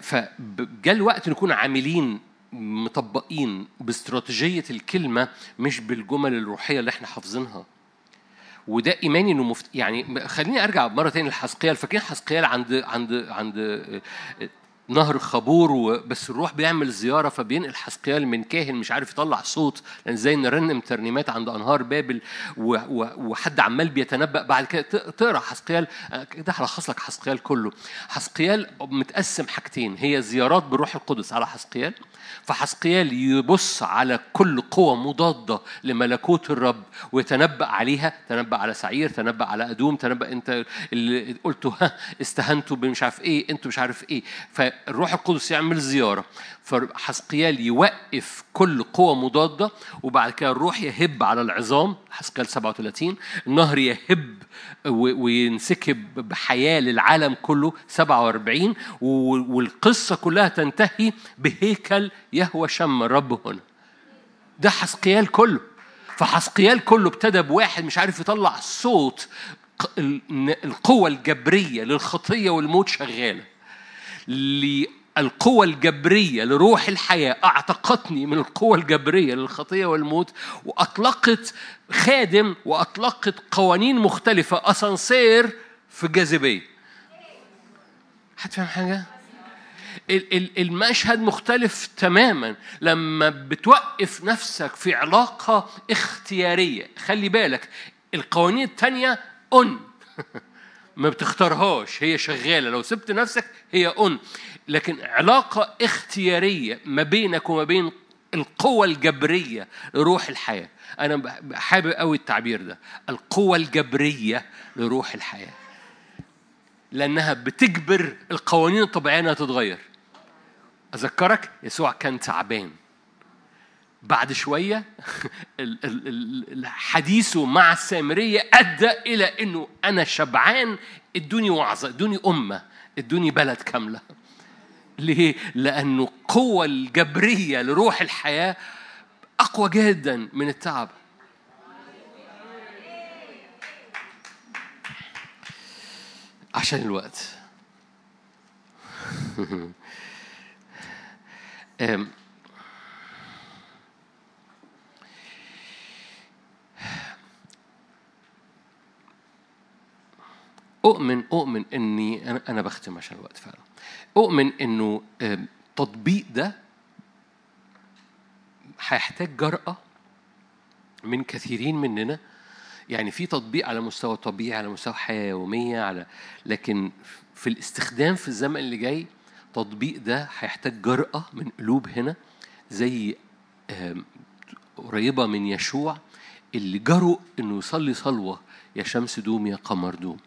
فجاء الوقت نكون عاملين مطبقين باستراتيجية الكلمة مش بالجمل الروحية اللي إحنا حافظينها. وده إيماني إنه مفت... يعني خليني أرجع مرة تاني لحسقيال فاكرين حسقيال عند عند عند نهر خابور بس الروح بيعمل زيارة فبينقل حسقيال من كاهن مش عارف يطلع صوت لأن زي نرنم ترنيمات عند أنهار بابل وحد عمال بيتنبأ بعد كده تقرأ حسقيال كده هلخص لك حسقيال كله. حسقيال متقسم حاجتين هي زيارات بروح القدس على حسقيال فحسقيال يبص على كل قوة مضادة لملكوت الرب ويتنبأ عليها تنبأ على سعير تنبأ على أدوم تنبأ أنت اللي قلته ها استهنتوا بمش عارف إيه أنتوا مش عارف إيه. فالروح القدس يعمل زيارة. فحسقيال يوقف كل قوة مضادة وبعد كده الروح يهب على العظام حسقيال 37 النهر يهب وينسكب بحياة للعالم كله 47 والقصة كلها تنتهي بهيكل يهوى شم الرب هنا. ده حسقيال كله فحسقيال كله ابتدى بواحد مش عارف يطلع صوت القوة الجبرية للخطية والموت شغالة. القوة الجبرية لروح الحياة. أعتقتني من القوة الجبرية للخطية والموت. وأطلقت خادم وأطلقت قوانين مختلفة. أسانسير في الجاذبية هتفهم حاجة؟ المشهد مختلف تماما. لما بتوقف نفسك في علاقة اختيارية خلي بالك القوانين التانية أن. ما بتختارهاش هي شغالة. لو سبت نفسك هي أن. لكن علاقة اختيارية ما بينك وما بين القوة الجبرية لروح الحياة. أنا حابب قوي التعبير ده. القوة الجبرية لروح الحياة. لأنها بتجبر القوانين الطبيعية إنها تتغير. أذكرك يسوع كان تعبان. بعد شوية حديثه مع السامرية أدى إلى أنه أنا شبعان إدوني وعظة إدوني أمة إدوني بلد كاملة. ليه؟ لأنه القوة الجبرية لروح الحياة أقوى جدا من التعب. عشان الوقت. أؤمن أؤمن إني أنا أنا بختم عشان الوقت فعلا. أؤمن إنه التطبيق ده هيحتاج جرأة من كثيرين مننا. يعني في تطبيق على مستوى طبيعي على مستوى حياة يومية على لكن في الاستخدام في الزمن اللي جاي التطبيق ده هيحتاج جرأة من قلوب هنا زي قريبة من يشوع اللي جرؤ إنه يصلي صلوة يا شمس دوم يا قمر دوم.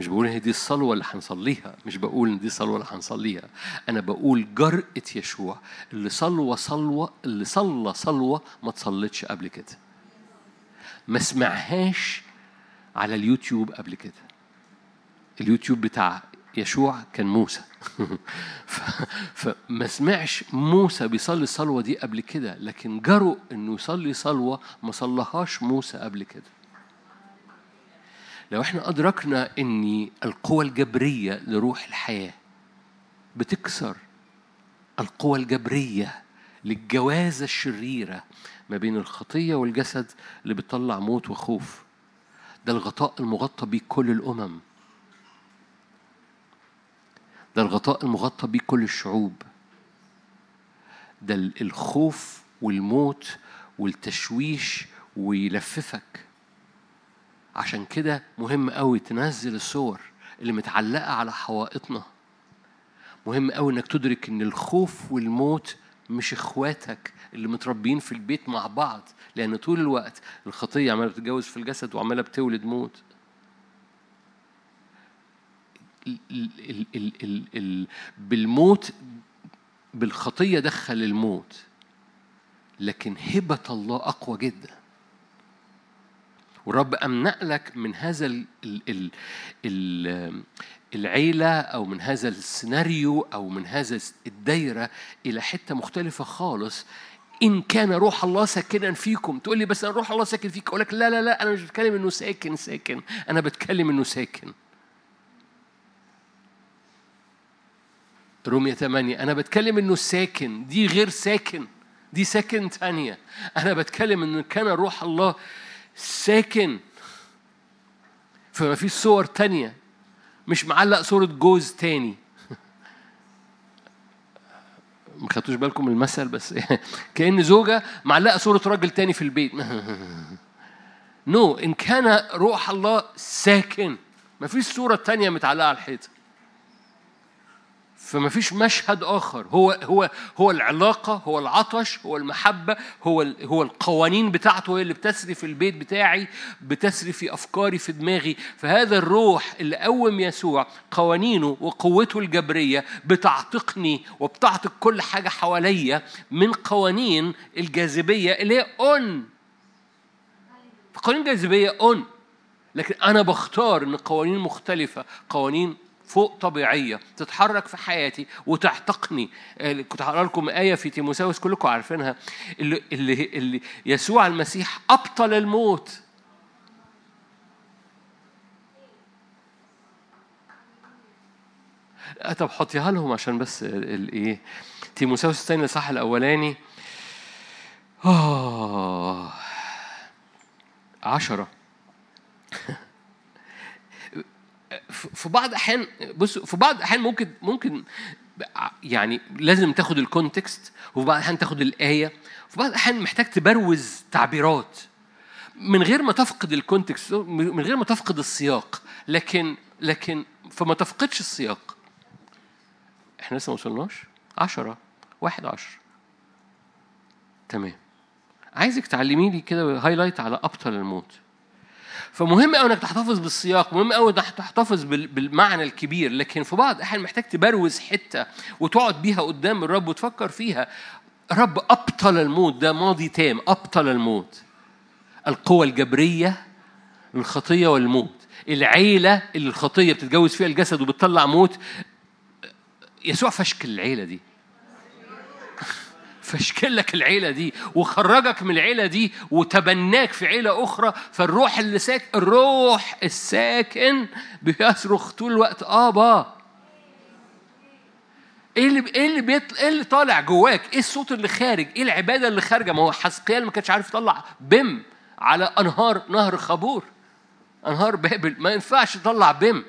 مش بقول هي دي الصلوة اللي هنصليها مش بقول إن دي الصلوة اللي هنصليها. أنا بقول جرأة يشوع اللي صلوة صلوة اللي صلى صلوة ما تصلتش قبل كده. ما سمعهاش على اليوتيوب قبل كده. اليوتيوب بتاع يشوع كان موسى. فما سمعش موسى بيصلي الصلوة دي قبل كده لكن جرؤ إنه يصلي صلوة ما صلهاش موسى قبل كده. لو إحنا أدركنا أن القوى الجبرية لروح الحياة بتكسر القوى الجبرية للجوازة الشريرة ما بين الخطية والجسد اللي بتطلع موت وخوف ده الغطاء المغطى بيه كل الأمم. ده الغطاء المغطى بيه كل الشعوب. ده الخوف والموت والتشويش ويلففك. عشان كده مهم قوي تنزل الصور اللي متعلقة على حوائطنا. مهم قوي إنك تدرك إن الخوف والموت مش إخواتك اللي متربيين في البيت مع بعض لأن طول الوقت الخطية عمالة بتتجوز في الجسد وعمالة بتولد موت. ال ال ال ال ال بالموت بالخطية دخل الموت لكن هبة الله أقوى جدا. والرب أمنع لك من هذا ال ال ال العيلة أو من هذا السيناريو أو من هذا الدايرة إلى حتة مختلفة خالص. إن كان روح الله ساكنا فيكم. تقول لي بس أنا روح الله ساكن فيك؟ أقول لك لا لا لا أنا مش بتكلم إنه ساكن ساكن. أنا بتكلم إنه ساكن. رومية 8 أنا بتكلم إنه ساكن. دي غير ساكن. دي ساكن تانية أنا بتكلم إن كان روح الله ساكن. فما فيش صور تانية مش معلق صورة جوز تاني. ما خدتوش بالكم من المثل بس كأن زوجة معلقة صورة راجل تاني في البيت. نو no. إن كان روح الله ساكن. ما فيش صورة تانية متعلقة على الحيطة. فما فيش مشهد آخر. هو هو هو العلاقة هو العطش هو المحبة هو هو القوانين بتاعته هي اللي بتسري في البيت بتاعي بتسري في أفكاري في دماغي. فهذا الروح اللي قوم يسوع قوانينه وقوته الجبرية بتعتقني وبتعتق كل حاجة حواليا من قوانين الجاذبية اللي هي أون قوانين الجاذبية أون لكن أنا بختار إن قوانين مختلفة قوانين فوق طبيعية تتحرك في حياتي وتعتقني كنت هقرأ لكم آية في تيموساوس كلكم عارفينها. اللي, اللي, اللي يسوع المسيح أبطل الموت. آه، طب حطيها لهم عشان بس الايه تيموساوس الثاني الصح الأولاني. آه عشرة. في بعض الأحيان بص في بعض الأحيان ممكن ممكن يعني لازم تاخد ال context وفي بعض الأحيان تاخد الآية في بعض الأحيان محتاج تبروز تعبيرات. من غير ما تفقد ال context من غير ما تفقد السياق لكن لكن فما تفقدش السياق. إحنا لسه ما وصلناش؟ عشرة واحد عشر. تمام. عايزك تعلمي لي كده highlight على أبطل الموت. فمهم قوي إنك تحتفظ بالسياق مهم قوي إنك تحتفظ بالمعنى الكبير لكن في بعض الأحيان محتاج تبروز حتة وتقعد بيها قدام الرب وتفكر فيها. رب أبطل الموت ده ماضي تام أبطل الموت. القوى الجبرية الخطيه والموت. العيلة اللي الخطية بتتجوز فيها الجسد وبتطلع موت. يسوع فشكل العيلة دي. فاشكل لك العيلة دي وخرجك من العيلة دي وتبناك في عيلة أخرى فالروح اللي ساكن الروح الساكن بيصرخ طول الوقت آبا إيه اللي إيه اللي. إيه اللي طالع جواك؟ إيه الصوت اللي خارج؟ إيه العبادة اللي خارجة؟ ما هو حسقيال ما كانش عارف يطلع بم على أنهار نهر خابور أنهار بابل ما ينفعش يطلع بم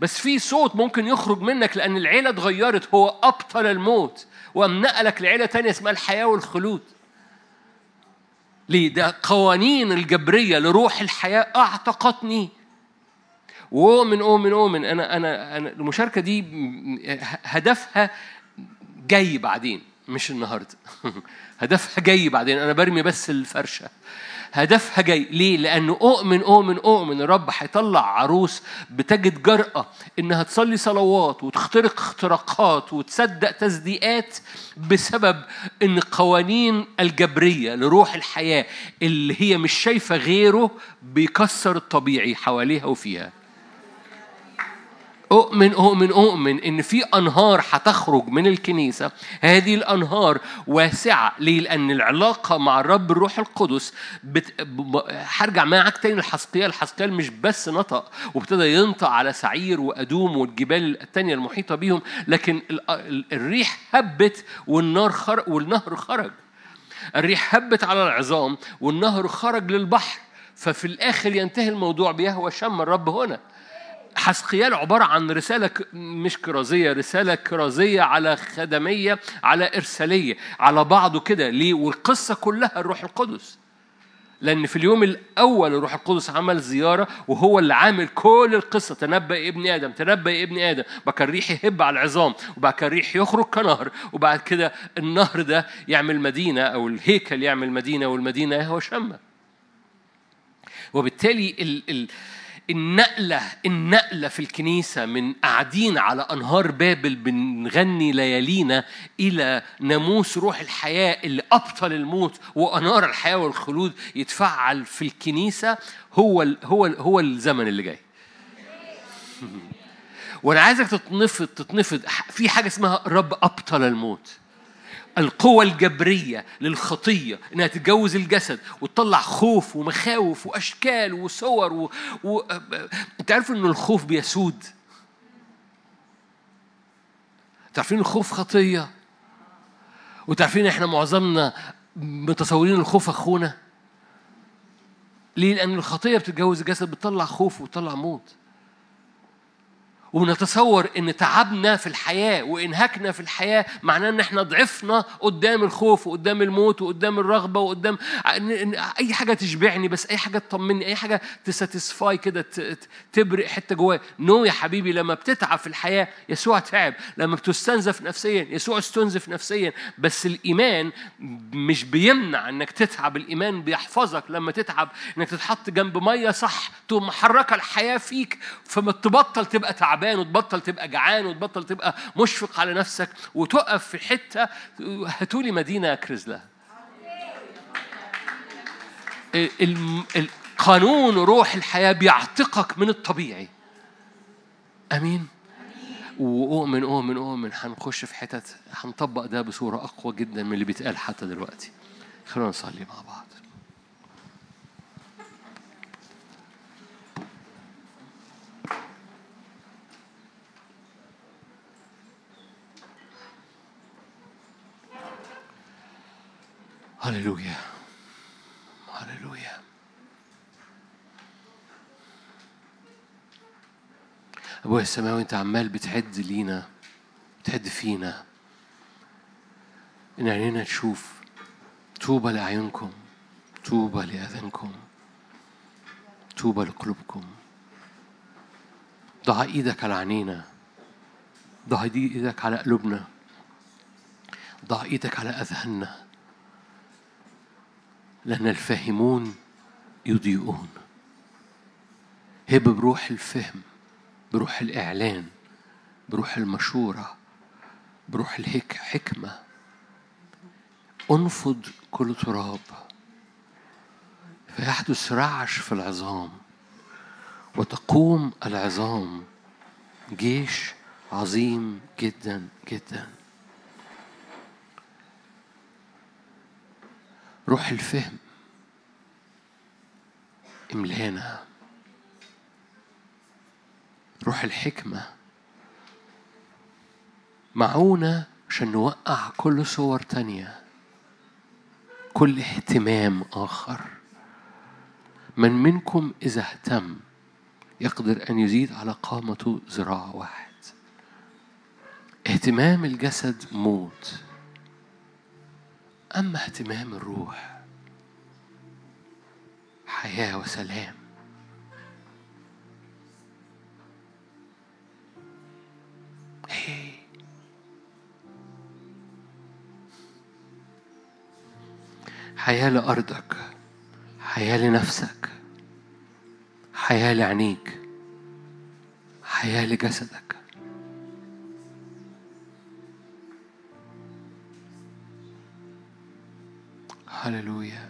بس في صوت ممكن يخرج منك لأن العيلة اتغيرت هو أبطل الموت وقام نقلك لعيلة تانية اسمها الحياة والخلود. ليه؟ ده قوانين الجبرية لروح الحياة أعتقتني. وأؤمن أؤمن أؤمن أنا أنا أنا المشاركة دي هدفها جاي بعدين مش النهارده. هدفها جاي بعدين. أنا برمي بس الفرشة. هدفها جاي. ليه؟ لأنه أؤمن أؤمن أؤمن. الرب هيطلع عروس بتجد جرأة إنها تصلي صلوات وتخترق اختراقات وتصدق تصديقات بسبب إن قوانين الجبرية لروح الحياة اللي هي مش شايفة غيره بيكسر الطبيعي حواليها وفيها. أؤمن أؤمن أؤمن إن في أنهار هتخرج من الكنيسة. هذه الأنهار واسعة ليه؟ لأن العلاقة مع الرب الروح القدس بت... هرجع معاك تاني لحسقيال الحسقيال مش بس نطق وابتدى ينطق على سعير وأدوم والجبال التانية المحيطة بيهم لكن الريح هبت والنار خرج والنهر خرج. الريح هبت على العظام والنهر خرج للبحر. ففي الآخر ينتهي الموضوع بيهوى شم الرب هنا. حسقيال عبارة عن رسالة مش كرازية رسالة كرازية على خدمية على إرسالية على بعضه كده. ليه؟ والقصة كلها الروح القدس. لأن في اليوم الأول الروح القدس عمل زيارة وهو اللي عامل كل القصة. تنبأ ابن آدم تنبأ ابن آدم. بعد كان ريح يهب على العظام وبعد كان ريح يخرج كنهر وبعد كده النهر ده يعمل مدينة أو الهيكل يعمل مدينة والمدينة هو شمة وبالتالي ال ال النقلة النقلة في الكنيسة من قاعدين على أنهار بابل بنغني ليالينا إلى ناموس روح الحياة اللي أبطل الموت وأنار الحياة والخلود يتفعل في الكنيسة هو ال هو ال هو الزمن اللي جاي. وأنا عايزك تتنفض تتنفض في حاجة اسمها رب أبطل الموت. القوة الجبرية للخطية إنها تتجوز الجسد وتطلع خوف ومخاوف وأشكال وصور و... و... أنت عارف إن الخوف بيسود؟ تعرفين الخوف خطية؟ وتعرفين إحنا معظمنا متصورين الخوف أخونا؟ ليه؟ لأن الخطية بتتجوز الجسد بتطلع خوف وتطلع موت. ونتصور إن تعبنا في الحياة وانهكنا في الحياة معناه إن إحنا ضعفنا قدام الخوف وقدام الموت وقدام الرغبة وقدام أي حاجة تشبعني بس أي حاجة تطمني أي حاجة تساتسفاي كده تبرق حتة جوايا. نو يا حبيبي لما بتتعب في الحياة يسوع تعب لما بتستنزف نفسيا يسوع استنزف نفسيا. بس الإيمان مش بيمنع إنك تتعب الإيمان بيحفظك لما تتعب إنك تتحط جنب مية صح تقوم محركة الحياة فيك فما تبطل تبقى تعبان. تعبان وتبطل تبقى جعان وتبطل تبقى مشفق على نفسك وتقف في حتة هاتولي مدينة اكرز لها قانون روح الحياة بيعتقك من الطبيعي. أمين؟ وأؤمن أؤمن أؤمن. هنخش في حتت هنطبق ده بصورة أقوى جدا من اللي بيتقال حتى دلوقتي. خلونا نصلي مع بعض. هللويا هللويا أبويا السماوي أنت عمال بتعد لينا بتعد فينا. إن عينينا تشوف طوبى لأعينكم طوبى لأذنكم طوبى لقلوبكم. ضع إيدك على عينينا. ضع إيدك على قلوبنا. ضع إيدك على أذهاننا. لأن الفاهمون يضيئون. هب بروح الفهم بروح الإعلان بروح المشورة بروح الحكمة أنفض كل تراب. فيحدث رعش في العظام. وتقوم العظام. جيش عظيم جدا جدا. روح الفهم. املانا. روح الحكمة. معونة عشان نوقع كل صور تانية. كل اهتمام آخر. من منكم إذا اهتم يقدر أن يزيد على قامته ذراع واحد. اهتمام الجسد موت. أما اهتمام الروح حياة وسلام. حياة لأرضك حياة لنفسك حياة لعينيك حياة لجسدك. هللويا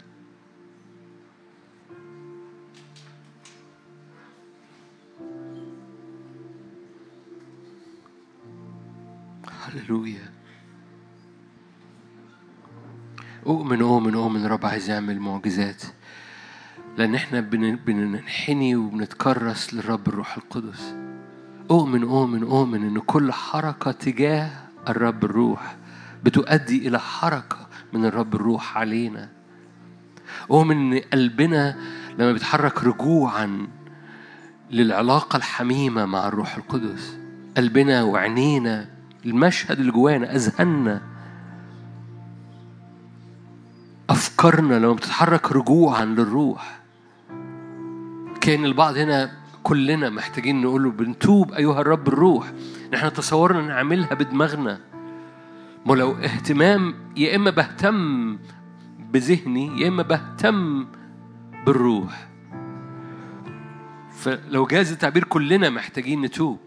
هللويا أؤمن أؤمن أؤمن رب عايز يعمل معجزات لأن إحنا بننحني وبنتكرس للرب الروح القدس. أؤمن أؤمن أؤمن إن كل حركة تجاه الرب الروح بتؤدي إلى حركة من الرب الروح علينا. أؤمن إن قلبنا لما بيتحرك رجوعا للعلاقة الحميمة مع الروح القدس. قلبنا وعينينا المشهد اللي جوانا أذهاننا. أفكارنا لما بتتحرك رجوعا للروح. كان البعض هنا كلنا محتاجين نقول له بنتوب أيها الرب الروح. نحن تصورنا نعملها بدماغنا. ولو اهتمام يا إما بهتم بذهني يا إما بهتم بالروح. فلو جاز التعبير كلنا محتاجين نتوب.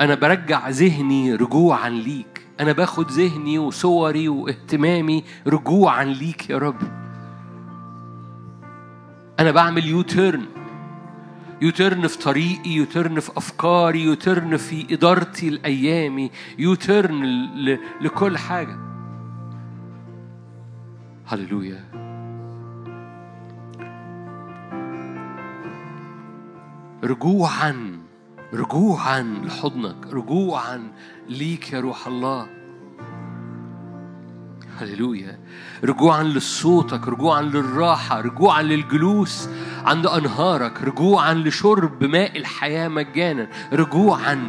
أنا برجع ذهني رجوعا ليك. أنا باخد ذهني وصوري واهتمامي رجوعا ليك يا رب. أنا بعمل U-turn U-turn في طريقي U-turn في أفكاري U-turn في إدارتي لأيامي U-turn لكل حاجة. هللويا. رجوعا رجوعا لحضنك رجوعا ليك يا روح الله. هللويا. رجوعا لصوتك رجوعا للراحة رجوعا للجلوس عند أنهارك رجوعا لشرب ماء الحياة مجانا رجوعا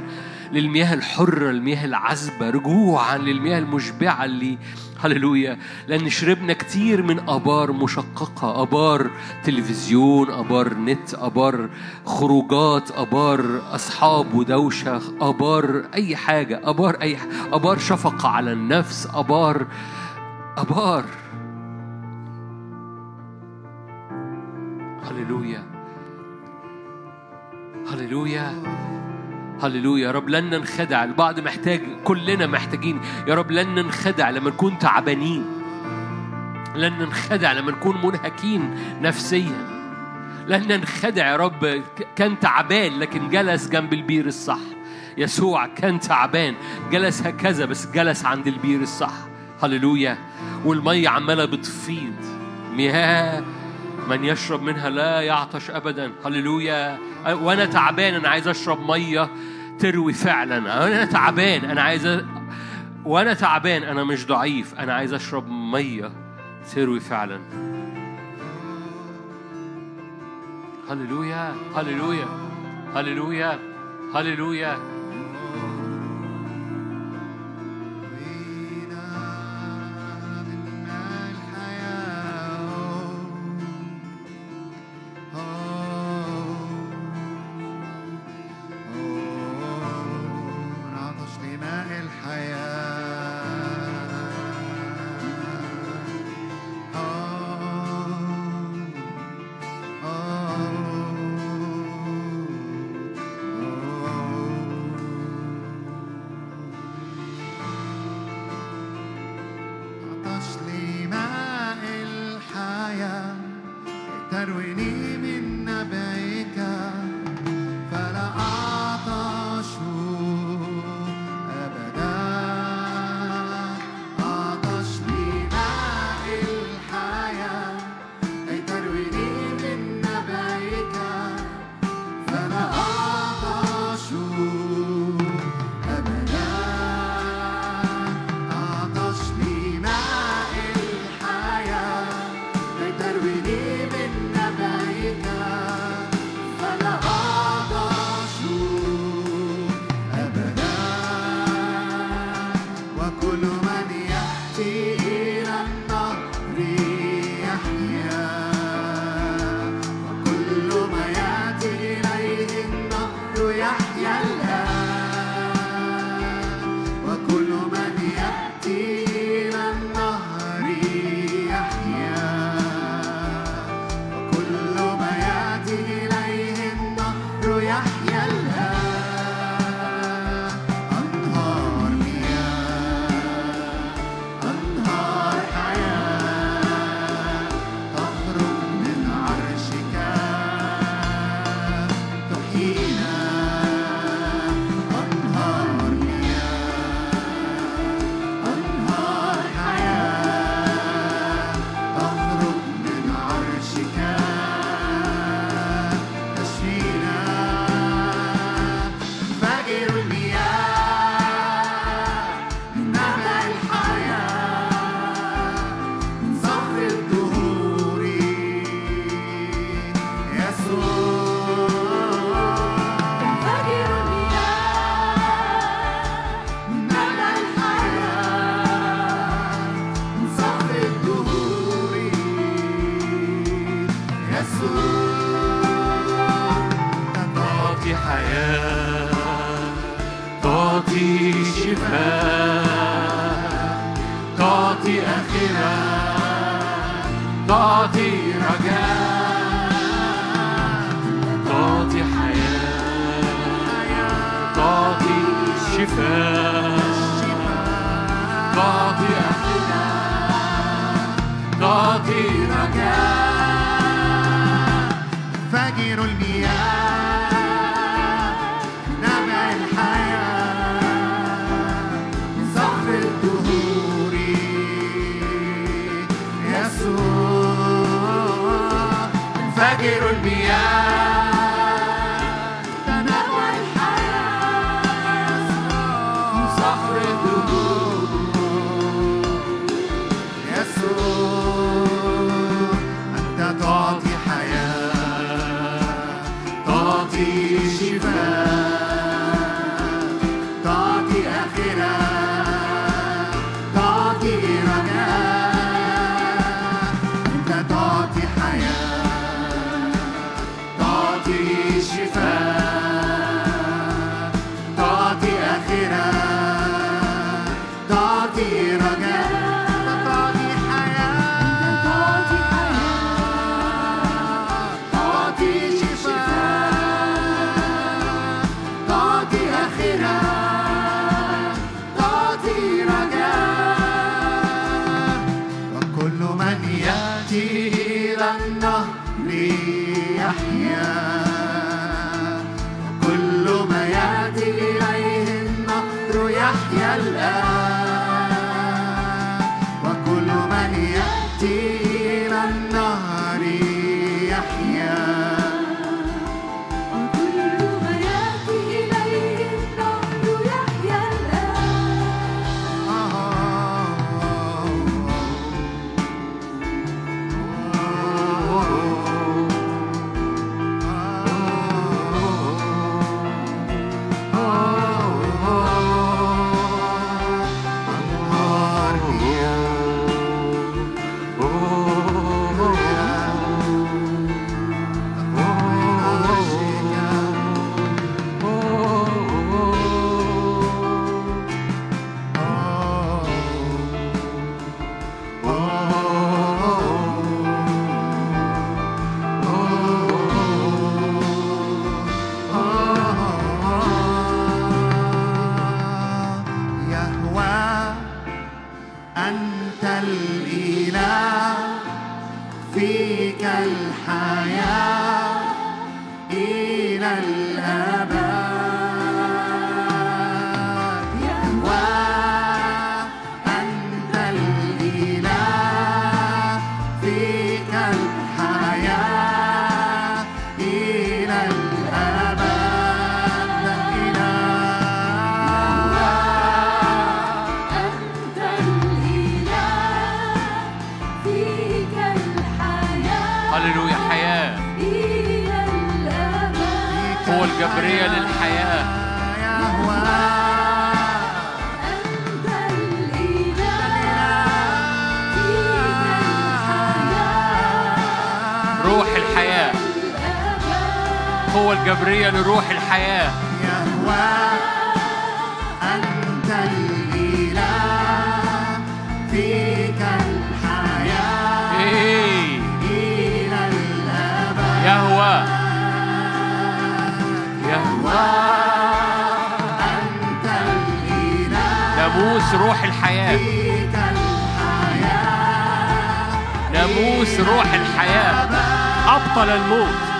للمياه الحرة المياه العذبة رجوعا للمياه المشبعة اللي هللويا لأن شربنا كتير من أبار مشققة أبار تلفزيون أبار نت أبار خروجات أبار أصحاب ودوشة أبار أي حاجة أبار أي أبار شفقة على النفس أبار أبار. هللويا. هللويا. هللويا. يا رب لن ننخدع. البعض محتاج كلنا محتاجين. يا رب لن ننخدع لما نكون تعبانين. لن ننخدع لما نكون منهكين نفسيا. لن ننخدع يا رب. كان تعبان لكن جلس جنب البير الصح. يسوع كان تعبان. جلس هكذا بس جلس عند البير الصح. هللويا. والمية عمالة بتفيض. مياه من يشرب منها لا يعطش أبدا. هللويا. وأنا تعبان أنا عايز أشرب مية تروي فعلا. أنا تعبان أنا عايز. وأنا تعبان أنا مش ضعيف. أنا عايز أشرب مية تروي فعلا. هللويا هللويا هللويا هللويا. فجر المياه ناموس روح الحياة. أبطل الموت.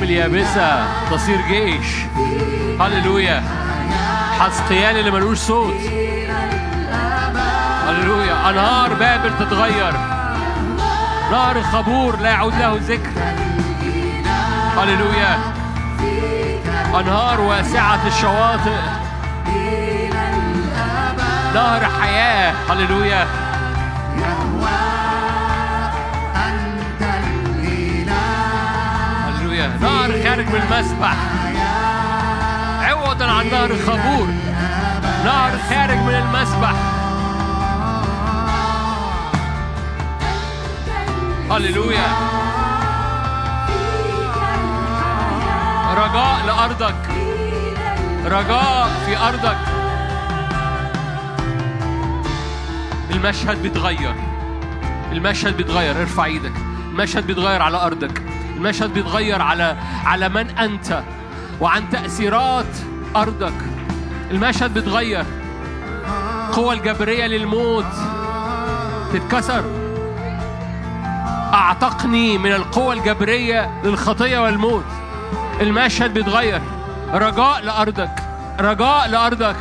العظام اليابسة تصير جيش. هللويا. حسقيال اللي ملوش صوت. هللويا. أنهار بابل تتغير. نهر خبور لا يعود له ذكر هللويا. أنهار واسعة الشواطئ. نهر حياة. هللويا. نهر خارج من المسبح. عوضا عن نهر خبور نهر خارج من المسبح. هللويا. رجاء لأرضك. رجاء في أرضك. المشهد بيتغير. المشهد بيتغير. ارفع إيدك. المشهد بيتغير على أرضك. المشهد بيتغير على على من أنت وعن تأثيرات أرضك. المشهد بيتغير. قوة الجبرية للموت تتكسر. أعتقني من القوة الجبرية للخطية والموت. المشهد بيتغير. رجاء لأرضك. رجاء لأرضك.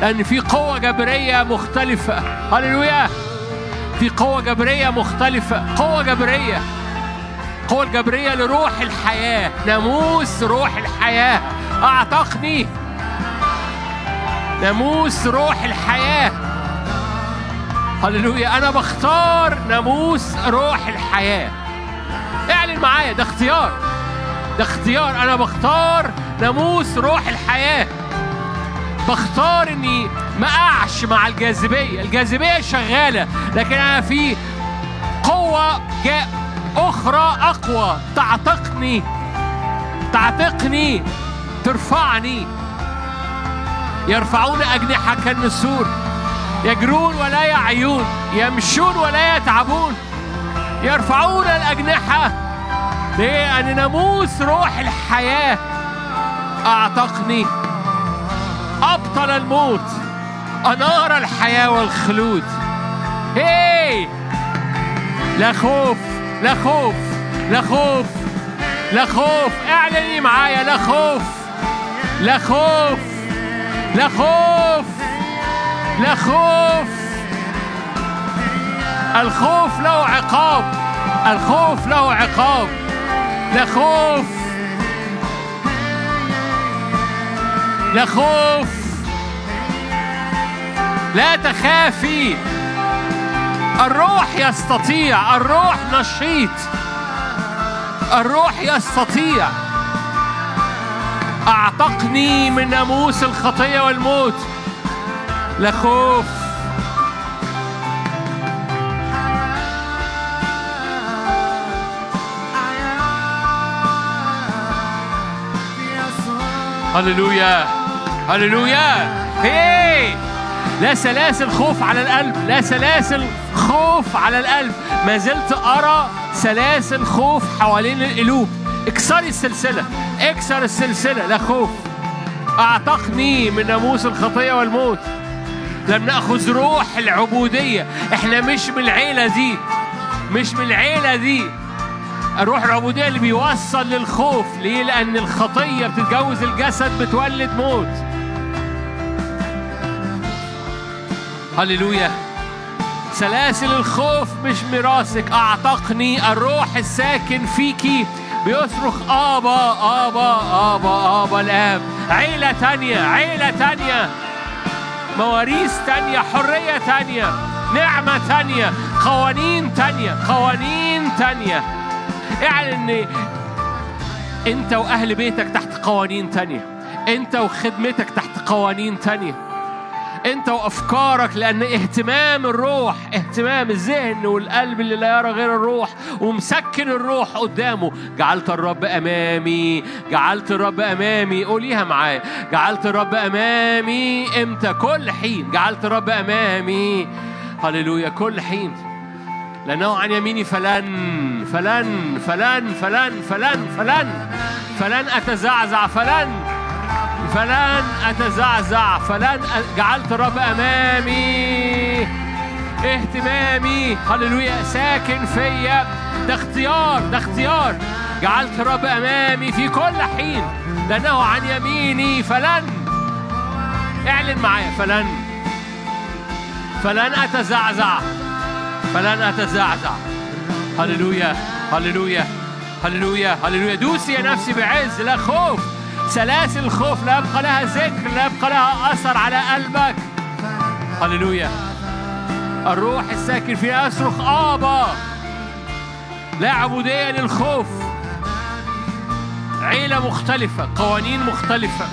لأن في قوة جبرية مختلفة. هللويا. في قوة جبرية مختلفة. قوة جبرية. قوة الجبرية لروح الحياة. ناموس روح الحياة. أعتقني. ناموس روح الحياة. هللويا. أنا بختار ناموس روح الحياة. اعلن معايا. ده اختيار. ده اختيار. أنا بختار ناموس روح الحياة. بختار إني ما اقعش مع الجاذبية. الجاذبية شغالة لكن أنا في قوة جاء أخرى أقوى. تعتقني. تعتقني. ترفعني. يرفعون أجنحة كالنسور. يجرون ولا يعيون. يمشون ولا يتعبون. يرفعون الأجنحة. ليه ان ناموس روح الحياة. أعتقني. أبطل الموت. أنار الحياة والخلود. هي! لا خوف. لا خوف لا خوف لا خوف. اعلني معايا لا خوف لا خوف لا خوف لا خوف. الخوف له عقاب الخوف له عقاب. لا خوف لا خوف. لا تخافي. الروح يستطيع الروح نشيط. الروح يستطيع. أعتقني من ناموس الخطية والموت. لا خوف هللويا. هللويا. هي لا سلاسل خوف على القلب لا سلاسل خوف على القلب. ما زلت أرى سلاسل خوف حوالين القلوب. اكسري السلسلة اكسر السلسلة لا خوف. أعتقني من ناموس الخطية والموت. لم نأخذ روح العبودية. إحنا مش من العيلة دي مش من العيلة دي. الروح العبودية اللي بيوصل للخوف ليه؟ لأن الخطية بتتجوز الجسد بتولد موت. هللويا. سلاسل الخوف مش ميراثك. أعتقني الروح الساكن فيكي. بيصرخ آبا آبا آبا آبا الآب. عيلة تانية عيلة تانية. مواريث تانية حرية تانية. نعمة تانية. قوانين تانية قوانين تانية. اعلن إن أنت وأهل بيتك تحت قوانين تانية. أنت وخدمتك تحت قوانين تانية. انت وافكارك لأن اهتمام الروح اهتمام الذهن والقلب اللي لا يرى غير الروح ومسكن الروح قدامه. جعلت الرب أمامي. جعلت الرب أمامي. قوليها معايا. جعلت الرب أمامي إمتى؟ كل حين. جعلت الرب أمامي. هللويا. كل حين. لأنه عن يميني. فلن فلن فلن فلن فلن فلن فلن أتزعزع. فلن. فلن أتزعزع فلن جعلت الرب أمامي. اهتمامي. هللويا. ساكن فيا. ده اختيار ده اختيار. جعلت الرب أمامي في كل حين. لأنه عن يميني. فلن. اعلن معايا. فلن. فلن أتزعزع. فلن أتزعزع. هللويا. هللويا. هللويا. هللويا. دوسي يا نفسي بعز. لا خوف. سلاسل الخوف لا يبقى لها ذكر لا يبقى لها أثر على قلبك. هللويا. الروح الساكن فينا يصرخ آبا. لا عبودية للخوف. عيلة مختلفة قوانين مختلفة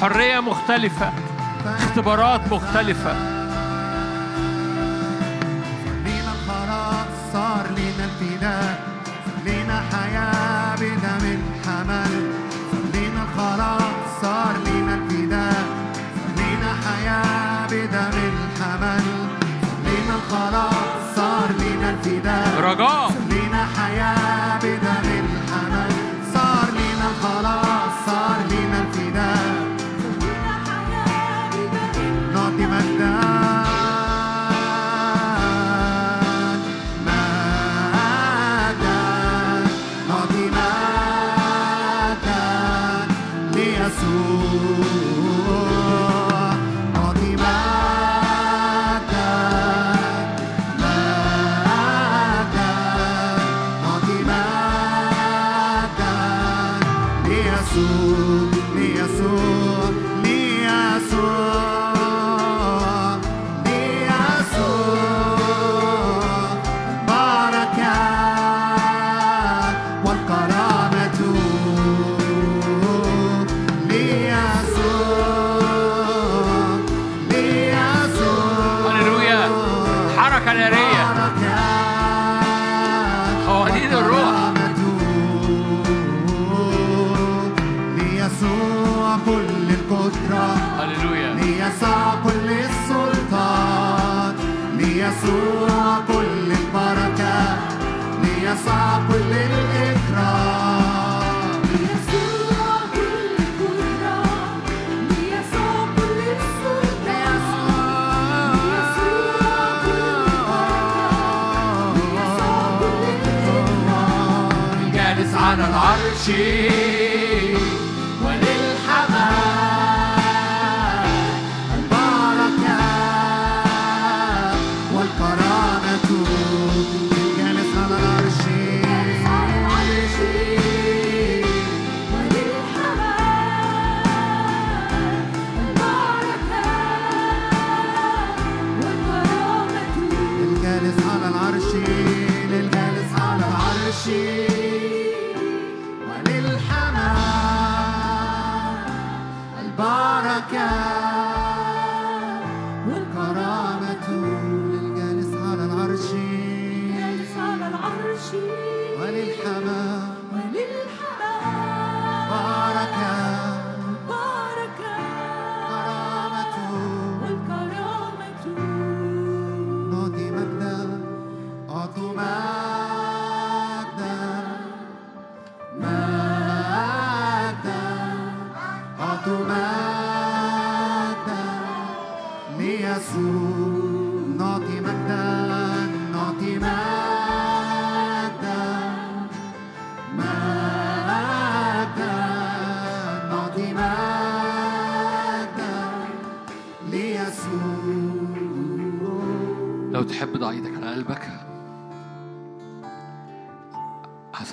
حرية مختلفة اختبارات مختلفة. الخلاص صار لينا الفداء. رجاء. ti.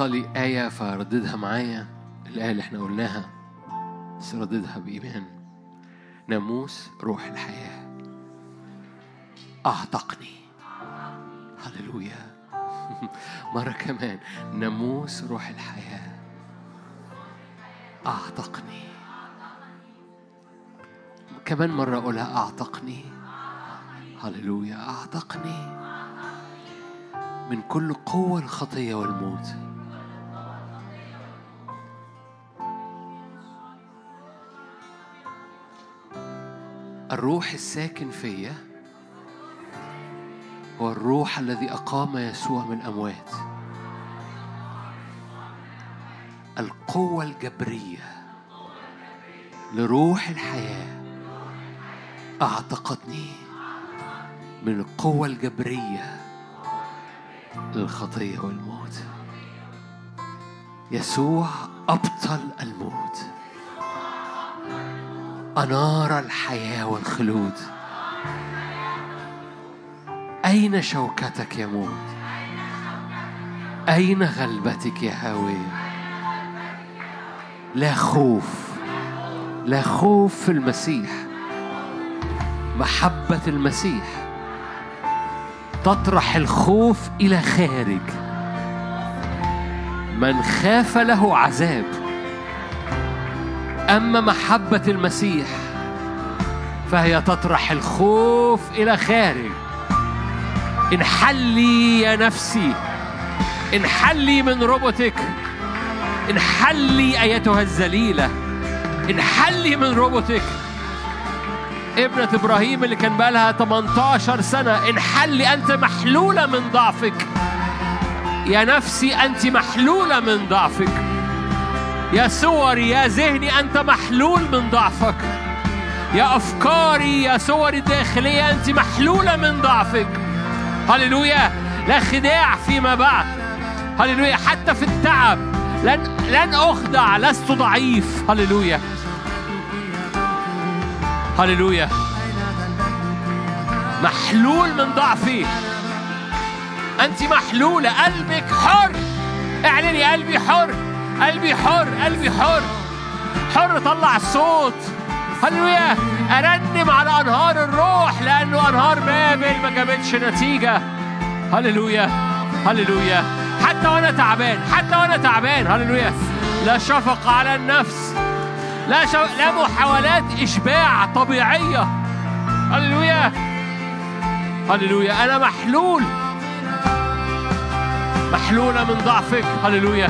هصلي آية فرددها معايا. الآية اللي إحنا قلناها بس رددها بإيمان. ناموس روح الحياة. أعتقني. هللويا. مرة كمان. ناموس روح الحياة. أعتقني. كمان مرة أقولها أعتقني. هللويا. أعتقني. من كل قوة الخطية والموت. الروح الساكن فيا هو الروح الذي أقام يسوع من الأموات القوة الجبرية لروح الحياة أعتقدني من القوة الجبرية للخطية والموت. يسوع أبطل الموت. أنار الحياة والخلود. أين شوكتك يا موت؟ أين غلبتك يا هاوية؟ لا خوف لا خوف في المسيح. محبة المسيح. تطرح الخوف إلى خارج. من خاف له عذاب. أما محبة المسيح فهي تطرح الخوف إلى خارج. انحلي يا نفسي. انحلي من ربطك. انحلي أيتها الذليلة. انحلي من ربطك. ابنة إبراهيم اللي كان بقالها 18 سنة انحلي أنت محلولة من ضعفك. يا نفسي أنت محلولة من ضعفك. يا صوري يا ذهني أنت محلول من ضعفك. يا أفكاري يا صوري الداخلية أنت محلولة من ضعفك. هللويا لا خداع فيما بعد. هللويا حتى في التعب. لن لن أخدع لست ضعيف. هللويا. هللويا. محلول من ضعفي. أنت محلولة قلبك حر. اعلني قلبي حر. قلبي حر قلبي حر. حر طلع الصوت. هللويا أرنم على أنهار الروح لأنه أنهار بابل ما جابتش نتيجة. هللويا هللويا. حتى وأنا تعبان حتى وأنا تعبان. هللويا. لا شفقة على النفس. لا شو... لا محاولات إشباع طبيعية. هللويا. هللويا. أنا محلول. محلولة من ضعفك. هللويا.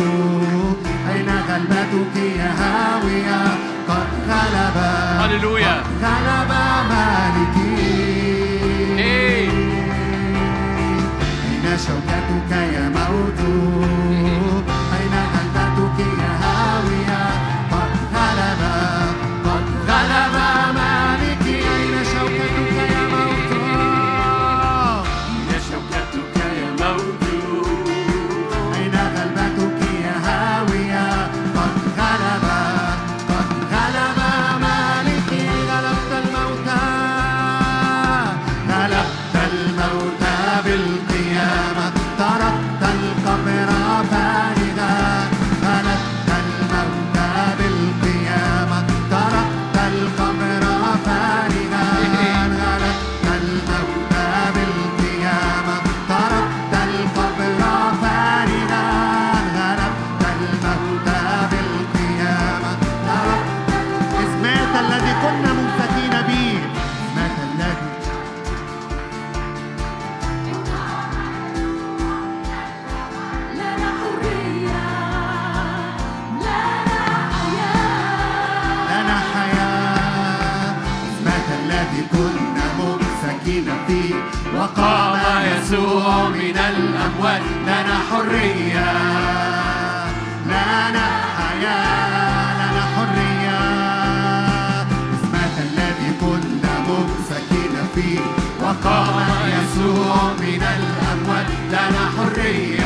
free.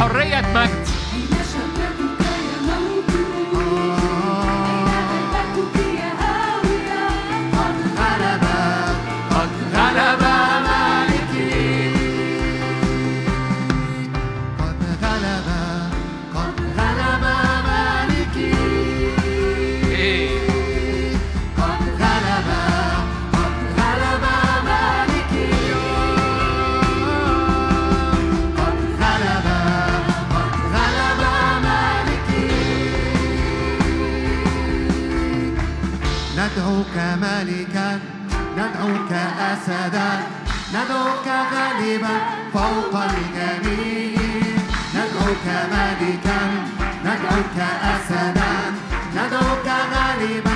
حرية مجد ملكا ندعوك أسدا ندعوك غالبا فوق الجميع. ندعوك ملكا ندعوك أسدا ندعوك غالبا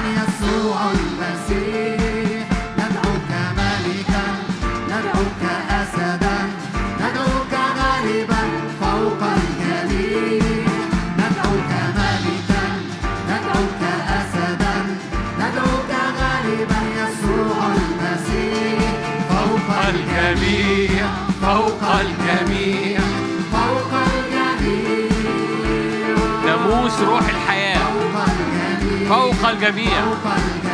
الجميع فوق الجميع. فوق الجميع. ناموس روح الحياة. فوق الجميع. فوق الجميع.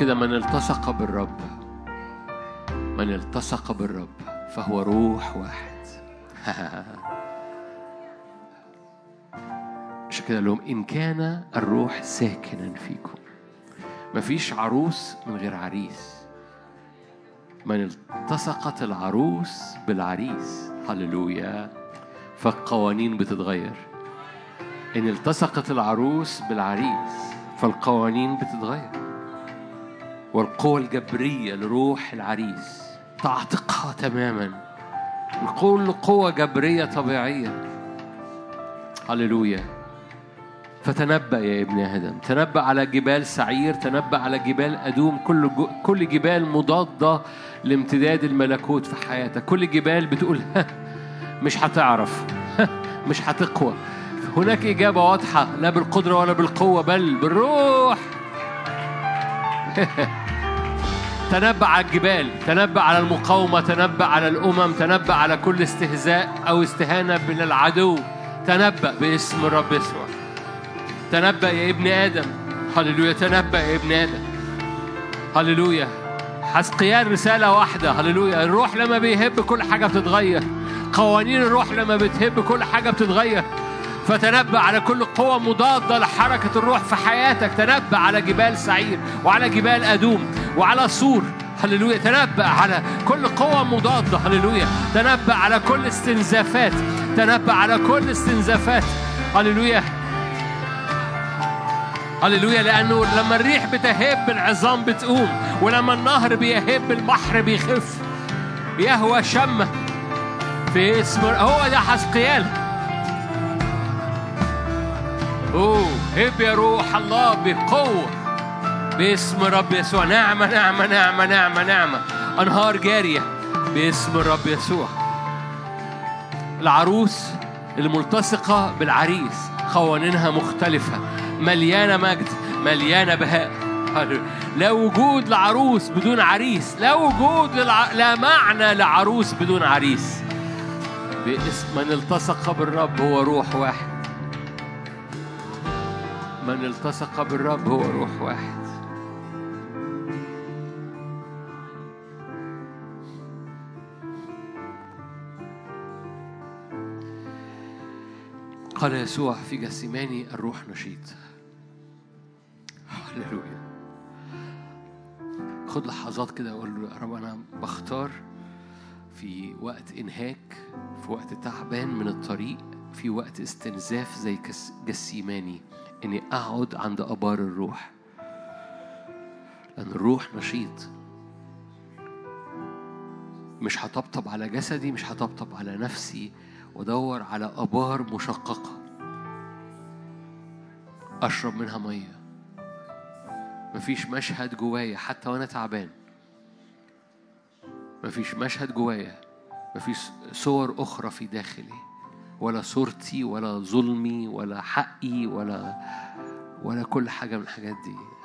كده من التصق بالرب من التصق بالرب فهو روح واحد. عشان كده لهم إن كان الروح ساكنا فيكم. مفيش عروس من غير عريس. من التصقت العروس بالعريس. هللويا. فالقوانين بتتغير. إن التصقت العروس بالعريس فالقوانين بتتغير. والقوة الجبرية لروح العريس. تعتقها تماما. كل قوة جبرية طبيعية. هللويا. فتنبأ يا ابن آدم. تنبأ على جبال سعير تنبأ على جبال أدوم. كل كل جبال مضادة لامتداد الملكوت في حياتك. كل جبال بتقول ها مش هتعرف. مش هتقوى. هناك إجابة واضحة. لا بالقدرة ولا بالقوة بل بالروح. تنبأ على الجبال تنبأ على المقاومة تنبأ على الأمم تنبأ على كل استهزاء أو استهانة من العدو. تنبأ باسم الرب يسوع. تنبأ يا ابن آدم. هللويا تنبأ يا ابن آدم. هللويا. حسقيان رسالة واحدة. هللويا. الروح لما بيهب كل حاجة بتتغير. قوانين الروح لما بتهب كل حاجة بتتغير. فتنبأ على كل قوة مضادة لحركة الروح في حياتك. تنبأ على جبال سعير وعلى جبال أدوم وعلى سور. هللويا. تنبأ على كل قوة مضادة. هللويا. تنبأ على كل استنزافات. تنبأ على كل استنزافات. هللويا. هللويا. لأنه لما الريح بتهب العظام بتقوم ولما النهر بيهب البحر بيخف. يهوى شمة. في اسم هو ده حسقيال. اوه هب يا روح الله بقوة. باسم رب يسوع. نعمة نعمة نعمة نعمة نعمة. أنهار جارية. باسم الرب يسوع. العروس الملتصقة بالعريس. قوانينها مختلفة. مليانة مجد مليانة بهاء. لا وجود لعروس بدون عريس. لا وجود للع... لا معنى لعروس بدون عريس. باسم من التصق بالرب هو روح واحد. من التصق بالرب هو روح واحد. قال يسوع في جسيماني الروح نشيط. هللويا. خد لحظات كده وقول له يا رب أنا بختار في وقت إنهاك في وقت تعبان من الطريق في وقت استنزاف زي جسيماني إني أقعد عند أبار الروح. لأن الروح نشيط. مش هطبطب على جسدي مش هطبطب على نفسي وأدور على أبار مشققة. أشرب منها مية. مفيش مشهد جوايا حتى وأنا تعبان. مفيش مشهد جوايا. مفيش صور أخرى في داخلي. ولا صورتي ولا ظلمي ولا حقي ولا ولا كل حاجة من الحاجات دي.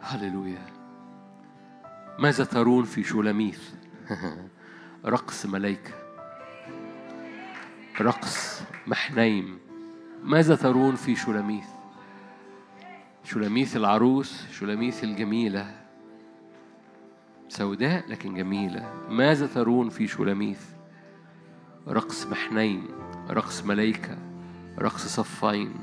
هللويا. ماذا ترون في شولاميث رقص ملائكة رقص محنيم. ماذا ترون في شولاميث شولاميث العروس شولاميث الجميلة. سوداء لكن جميلة. ماذا ترون في شولاميث رقص محنين رقص ملائكة رقص صفين.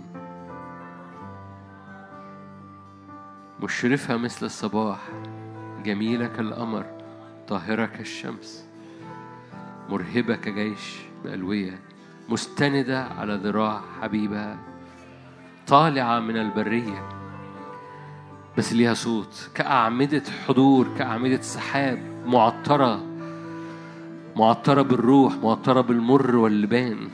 مشرفة مثل الصباح جميلة كالقمر طاهرة كالشمس. مرهبة كجيش بألوية مستندة على ذراع حبيبها. طالعة من البرية بس ليها صوت كأعمدة حضور كأعمدة سحاب معطرة معطرة بالروح معطرة بالمر واللبان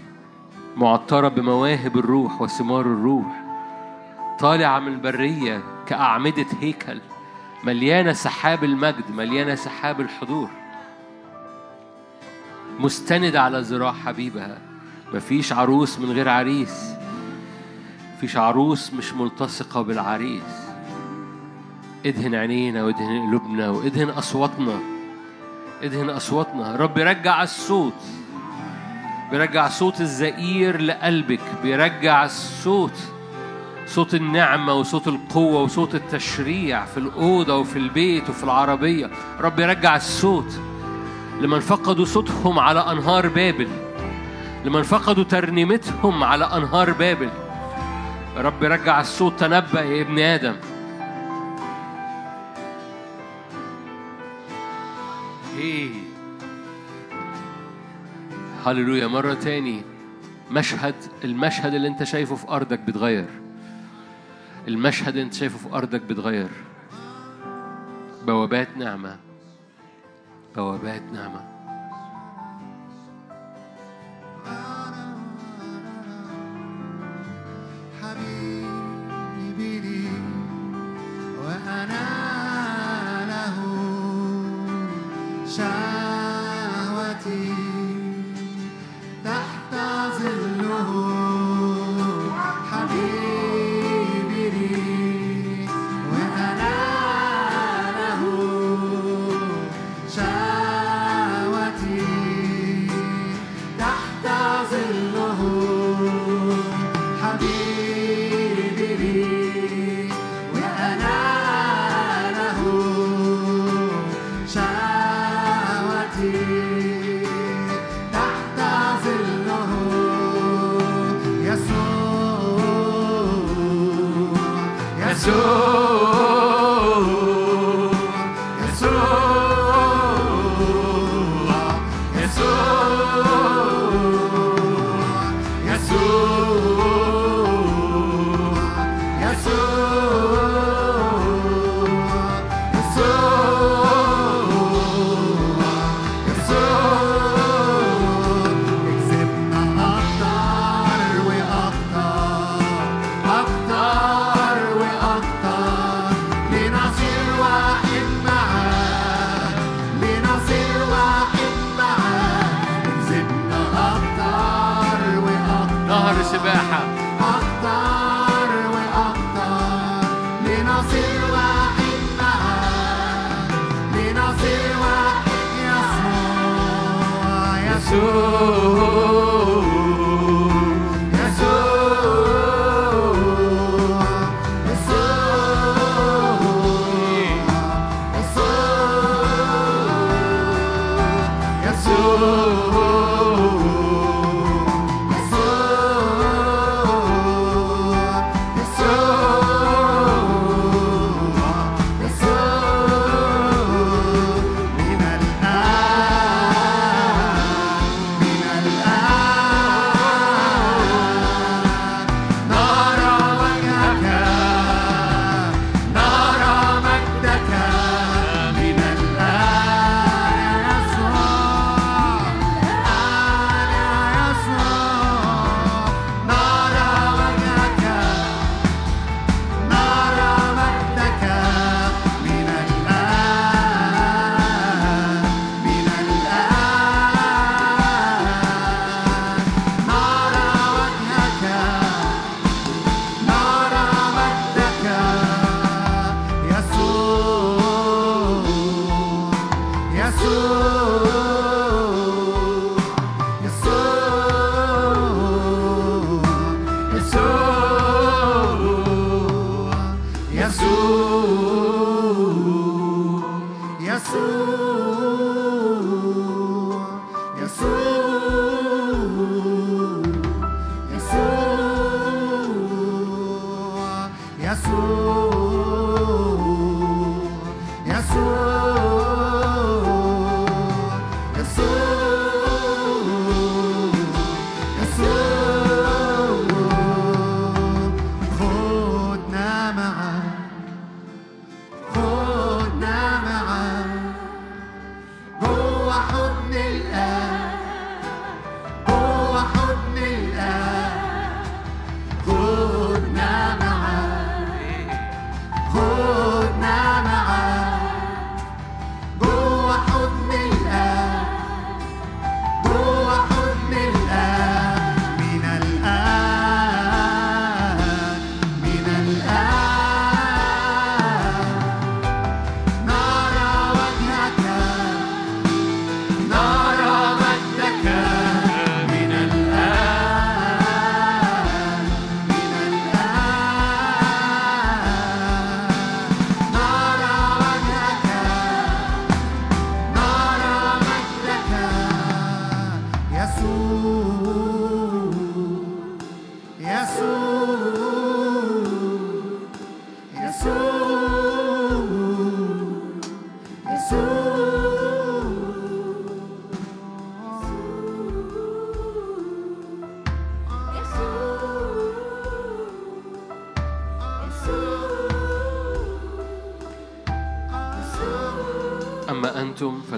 معطرة بمواهب الروح وثمار الروح. طالعة من البرية كأعمدة هيكل مليانة سحاب المجد مليانة سحاب الحضور. مستندة على ذراع حبيبها مفيش عروس من غير عريس مفيش عروس مش ملتصقة بالعريس. إدهن عينينا وإدهن قلوبنا وإدهن أصواتنا. إدهن أصواتنا. رب رجع الصوت. بيرجع صوت الزئير لقلبك. بيرجع الصوت. صوت النعمة وصوت القوة وصوت التشريع في الأوضة وفي البيت وفي العربية. رب يرجع الصوت. لمن فقدوا صوتهم على أنهار بابل. لمن فقدوا ترنيمتهم على أنهار بابل. رب يرجع الصوت. تنبأ يا ابن آدم. هللويا. مرة تاني مشهد المشهد اللي أنت شايفه في أرضك بيتغير. المشهد اللي أنت شايفه في أرضك بيتغير. بوابات نعمة بوابات نعمة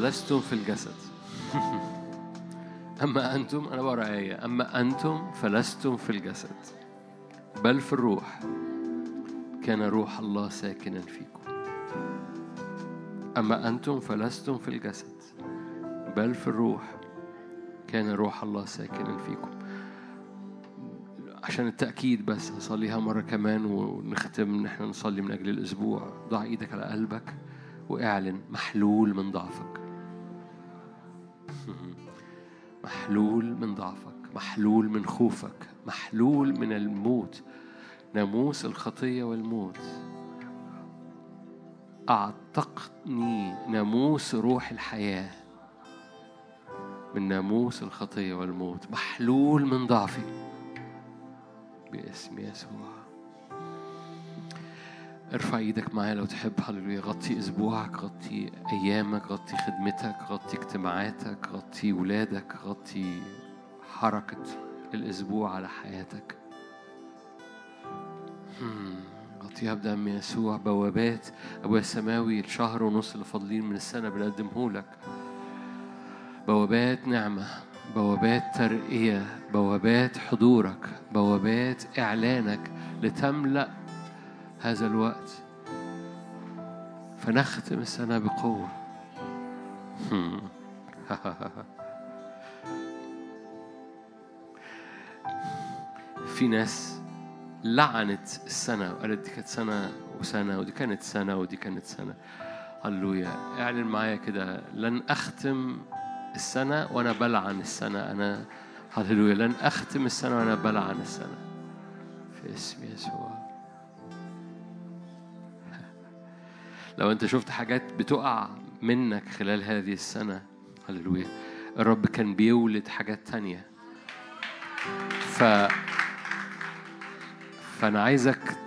فلستم في الجسد. أما أنتم أنا بقرأ آية. أما أنتم فلستم في الجسد بل في الروح. كان روح الله ساكنا فيكم. أما أنتم فلستم في الجسد بل في الروح. كان روح الله ساكنا فيكم. عشان التأكيد بس نصليها مرة كمان ونختم إن إحنا نصلي من أجل الأسبوع. ضع إيدك على قلبك واعلن محلول من ضعفك. محلول من ضعفك محلول من خوفك محلول من الموت. ناموس الخطية والموت. أعتقني ناموس روح الحياة من ناموس الخطية والموت. محلول من ضعفي. باسم يسوع. ارفع إيدك معايا لو تحب. هللويا. غطي اسبوعك غطي ايامك غطي خدمتك غطي اجتماعاتك غطي ولادك غطي حركة الأسبوع على حياتك. غطيها بدم يسوع بوابات ابويا السماوي الشهر ونص اللي فاضلين من السنة بنقدمه لك. بوابات نعمة بوابات ترقية بوابات حضورك بوابات إعلانك لتملأ هذا الوقت. فنختم السنة بقوة. هم. في ناس لعنت السنة وقالت دي كانت سنة وسنة ودي كانت سنة ودي كانت سنة. هللويا. اعلن معايا كده. لن أختم السنة وأنا بلعن السنة. أنا هللويا. لن أختم السنة وأنا بلعن السنة. في اسم يسوع. لو أنت شفت حاجات بتقع منك خلال هذه السنة هللويا. الرب كان بيولد حاجات تانية. ف فأنا عايزك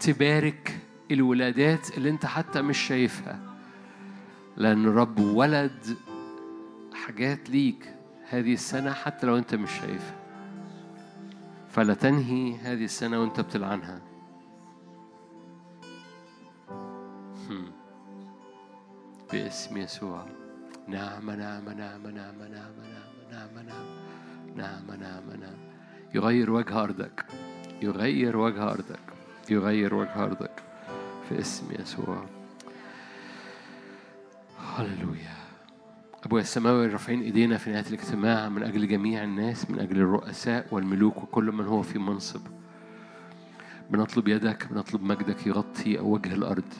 تبارك الولادات اللي أنت حتى مش شايفها لأن الرب ولد حاجات ليك هذه السنة حتى لو أنت مش شايفها. فلا تنهي هذه السنة وأنت بتلعنها. باسم يسوع نعمة نعمة نعمة نعمة نعمة نعمة نعمة نعمة نعمة نعمة نعمة يغير وجه أرضك يغير وجه أرضك يغير وجه أرضك في اسم يسوع هللويا أبويا السماوي رافعين إيدينا في نهاية الاجتماع من أجل جميع الناس من أجل الرؤساء والملوك وكل من هو في منصب. بنطلب يدك بنطلب مجدك يغطي وجه الأرض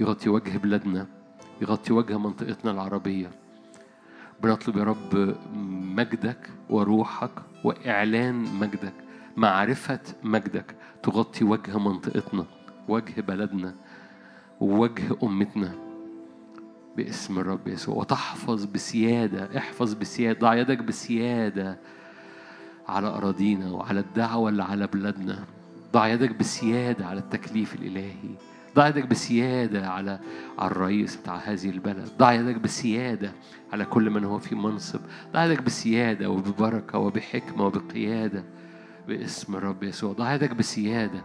يغطي وجه بلادنا. يغطي وجه منطقتنا العربية. بنطلب يا رب مجدك وروحك وإعلان مجدك معرفة مجدك تغطي وجه منطقتنا وجه بلدنا ووجه أمتنا. باسم الرب يسوع. وتحفظ بسيادة احفظ بسيادة ضع يدك بسيادة على أراضينا وعلى الدعوة اللي على بلادنا. ضع يدك بسيادة على التكليف الإلهي. ضع يدك بسيادة على الرئيس بتاع هذه البلد. ضع يدك بسيادة على كل من هو في منصب. ضع يدك بسيادة وببركة وبحكمة وبقيادة باسم الرب يسوع. ضع يدك بسيادة.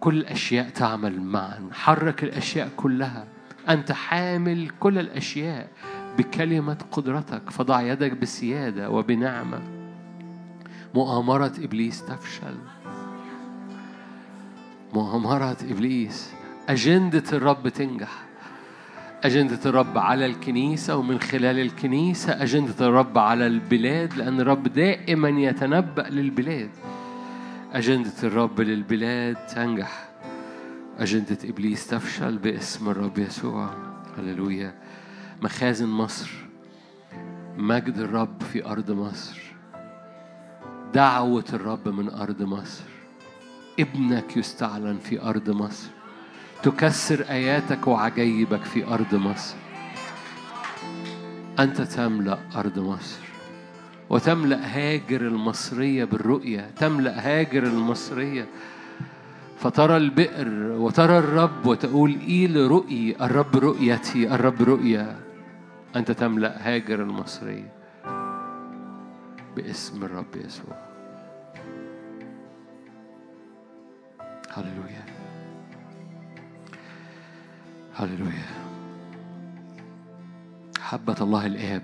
كل الأشياء تعمل معا. حرك الأشياء كلها. أنت حامل كل الأشياء بكلمة قدرتك. فضع يدك بسيادة وبنعمة. مؤامرة إبليس تفشل. مؤامرة إبليس أجندة الرب تنجح. أجندة الرب على الكنيسة ومن خلال الكنيسة أجندة الرب على البلاد لأن الرب دائما يتنبأ للبلاد. أجندة الرب للبلاد تنجح. أجندة إبليس تفشل باسم الرب يسوع. هللويا. مخازن مصر. مجد الرب في أرض مصر. دعوة الرب من أرض مصر. ابنك يستعلن في أرض مصر. تكسر آياتك وعجائبك في أرض مصر. أنت تملأ أرض مصر وتملأ هاجر المصرية بالرؤية تملأ هاجر المصرية. فترى البئر وترى الرب وتقول إيل رؤي الرب رؤيتي الرب رؤيا. أنت تملأ هاجر المصرية باسم الرب يسوع. هللويا. هللويا. محبة الله الآب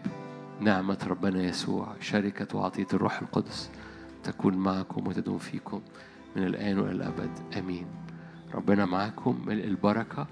نعمة ربنا يسوع شركة وعطية الروح القدس تكون معكم وتدوم فيكم من الآن وإلى الأبد. آمين. ربنا معكم ملء البركة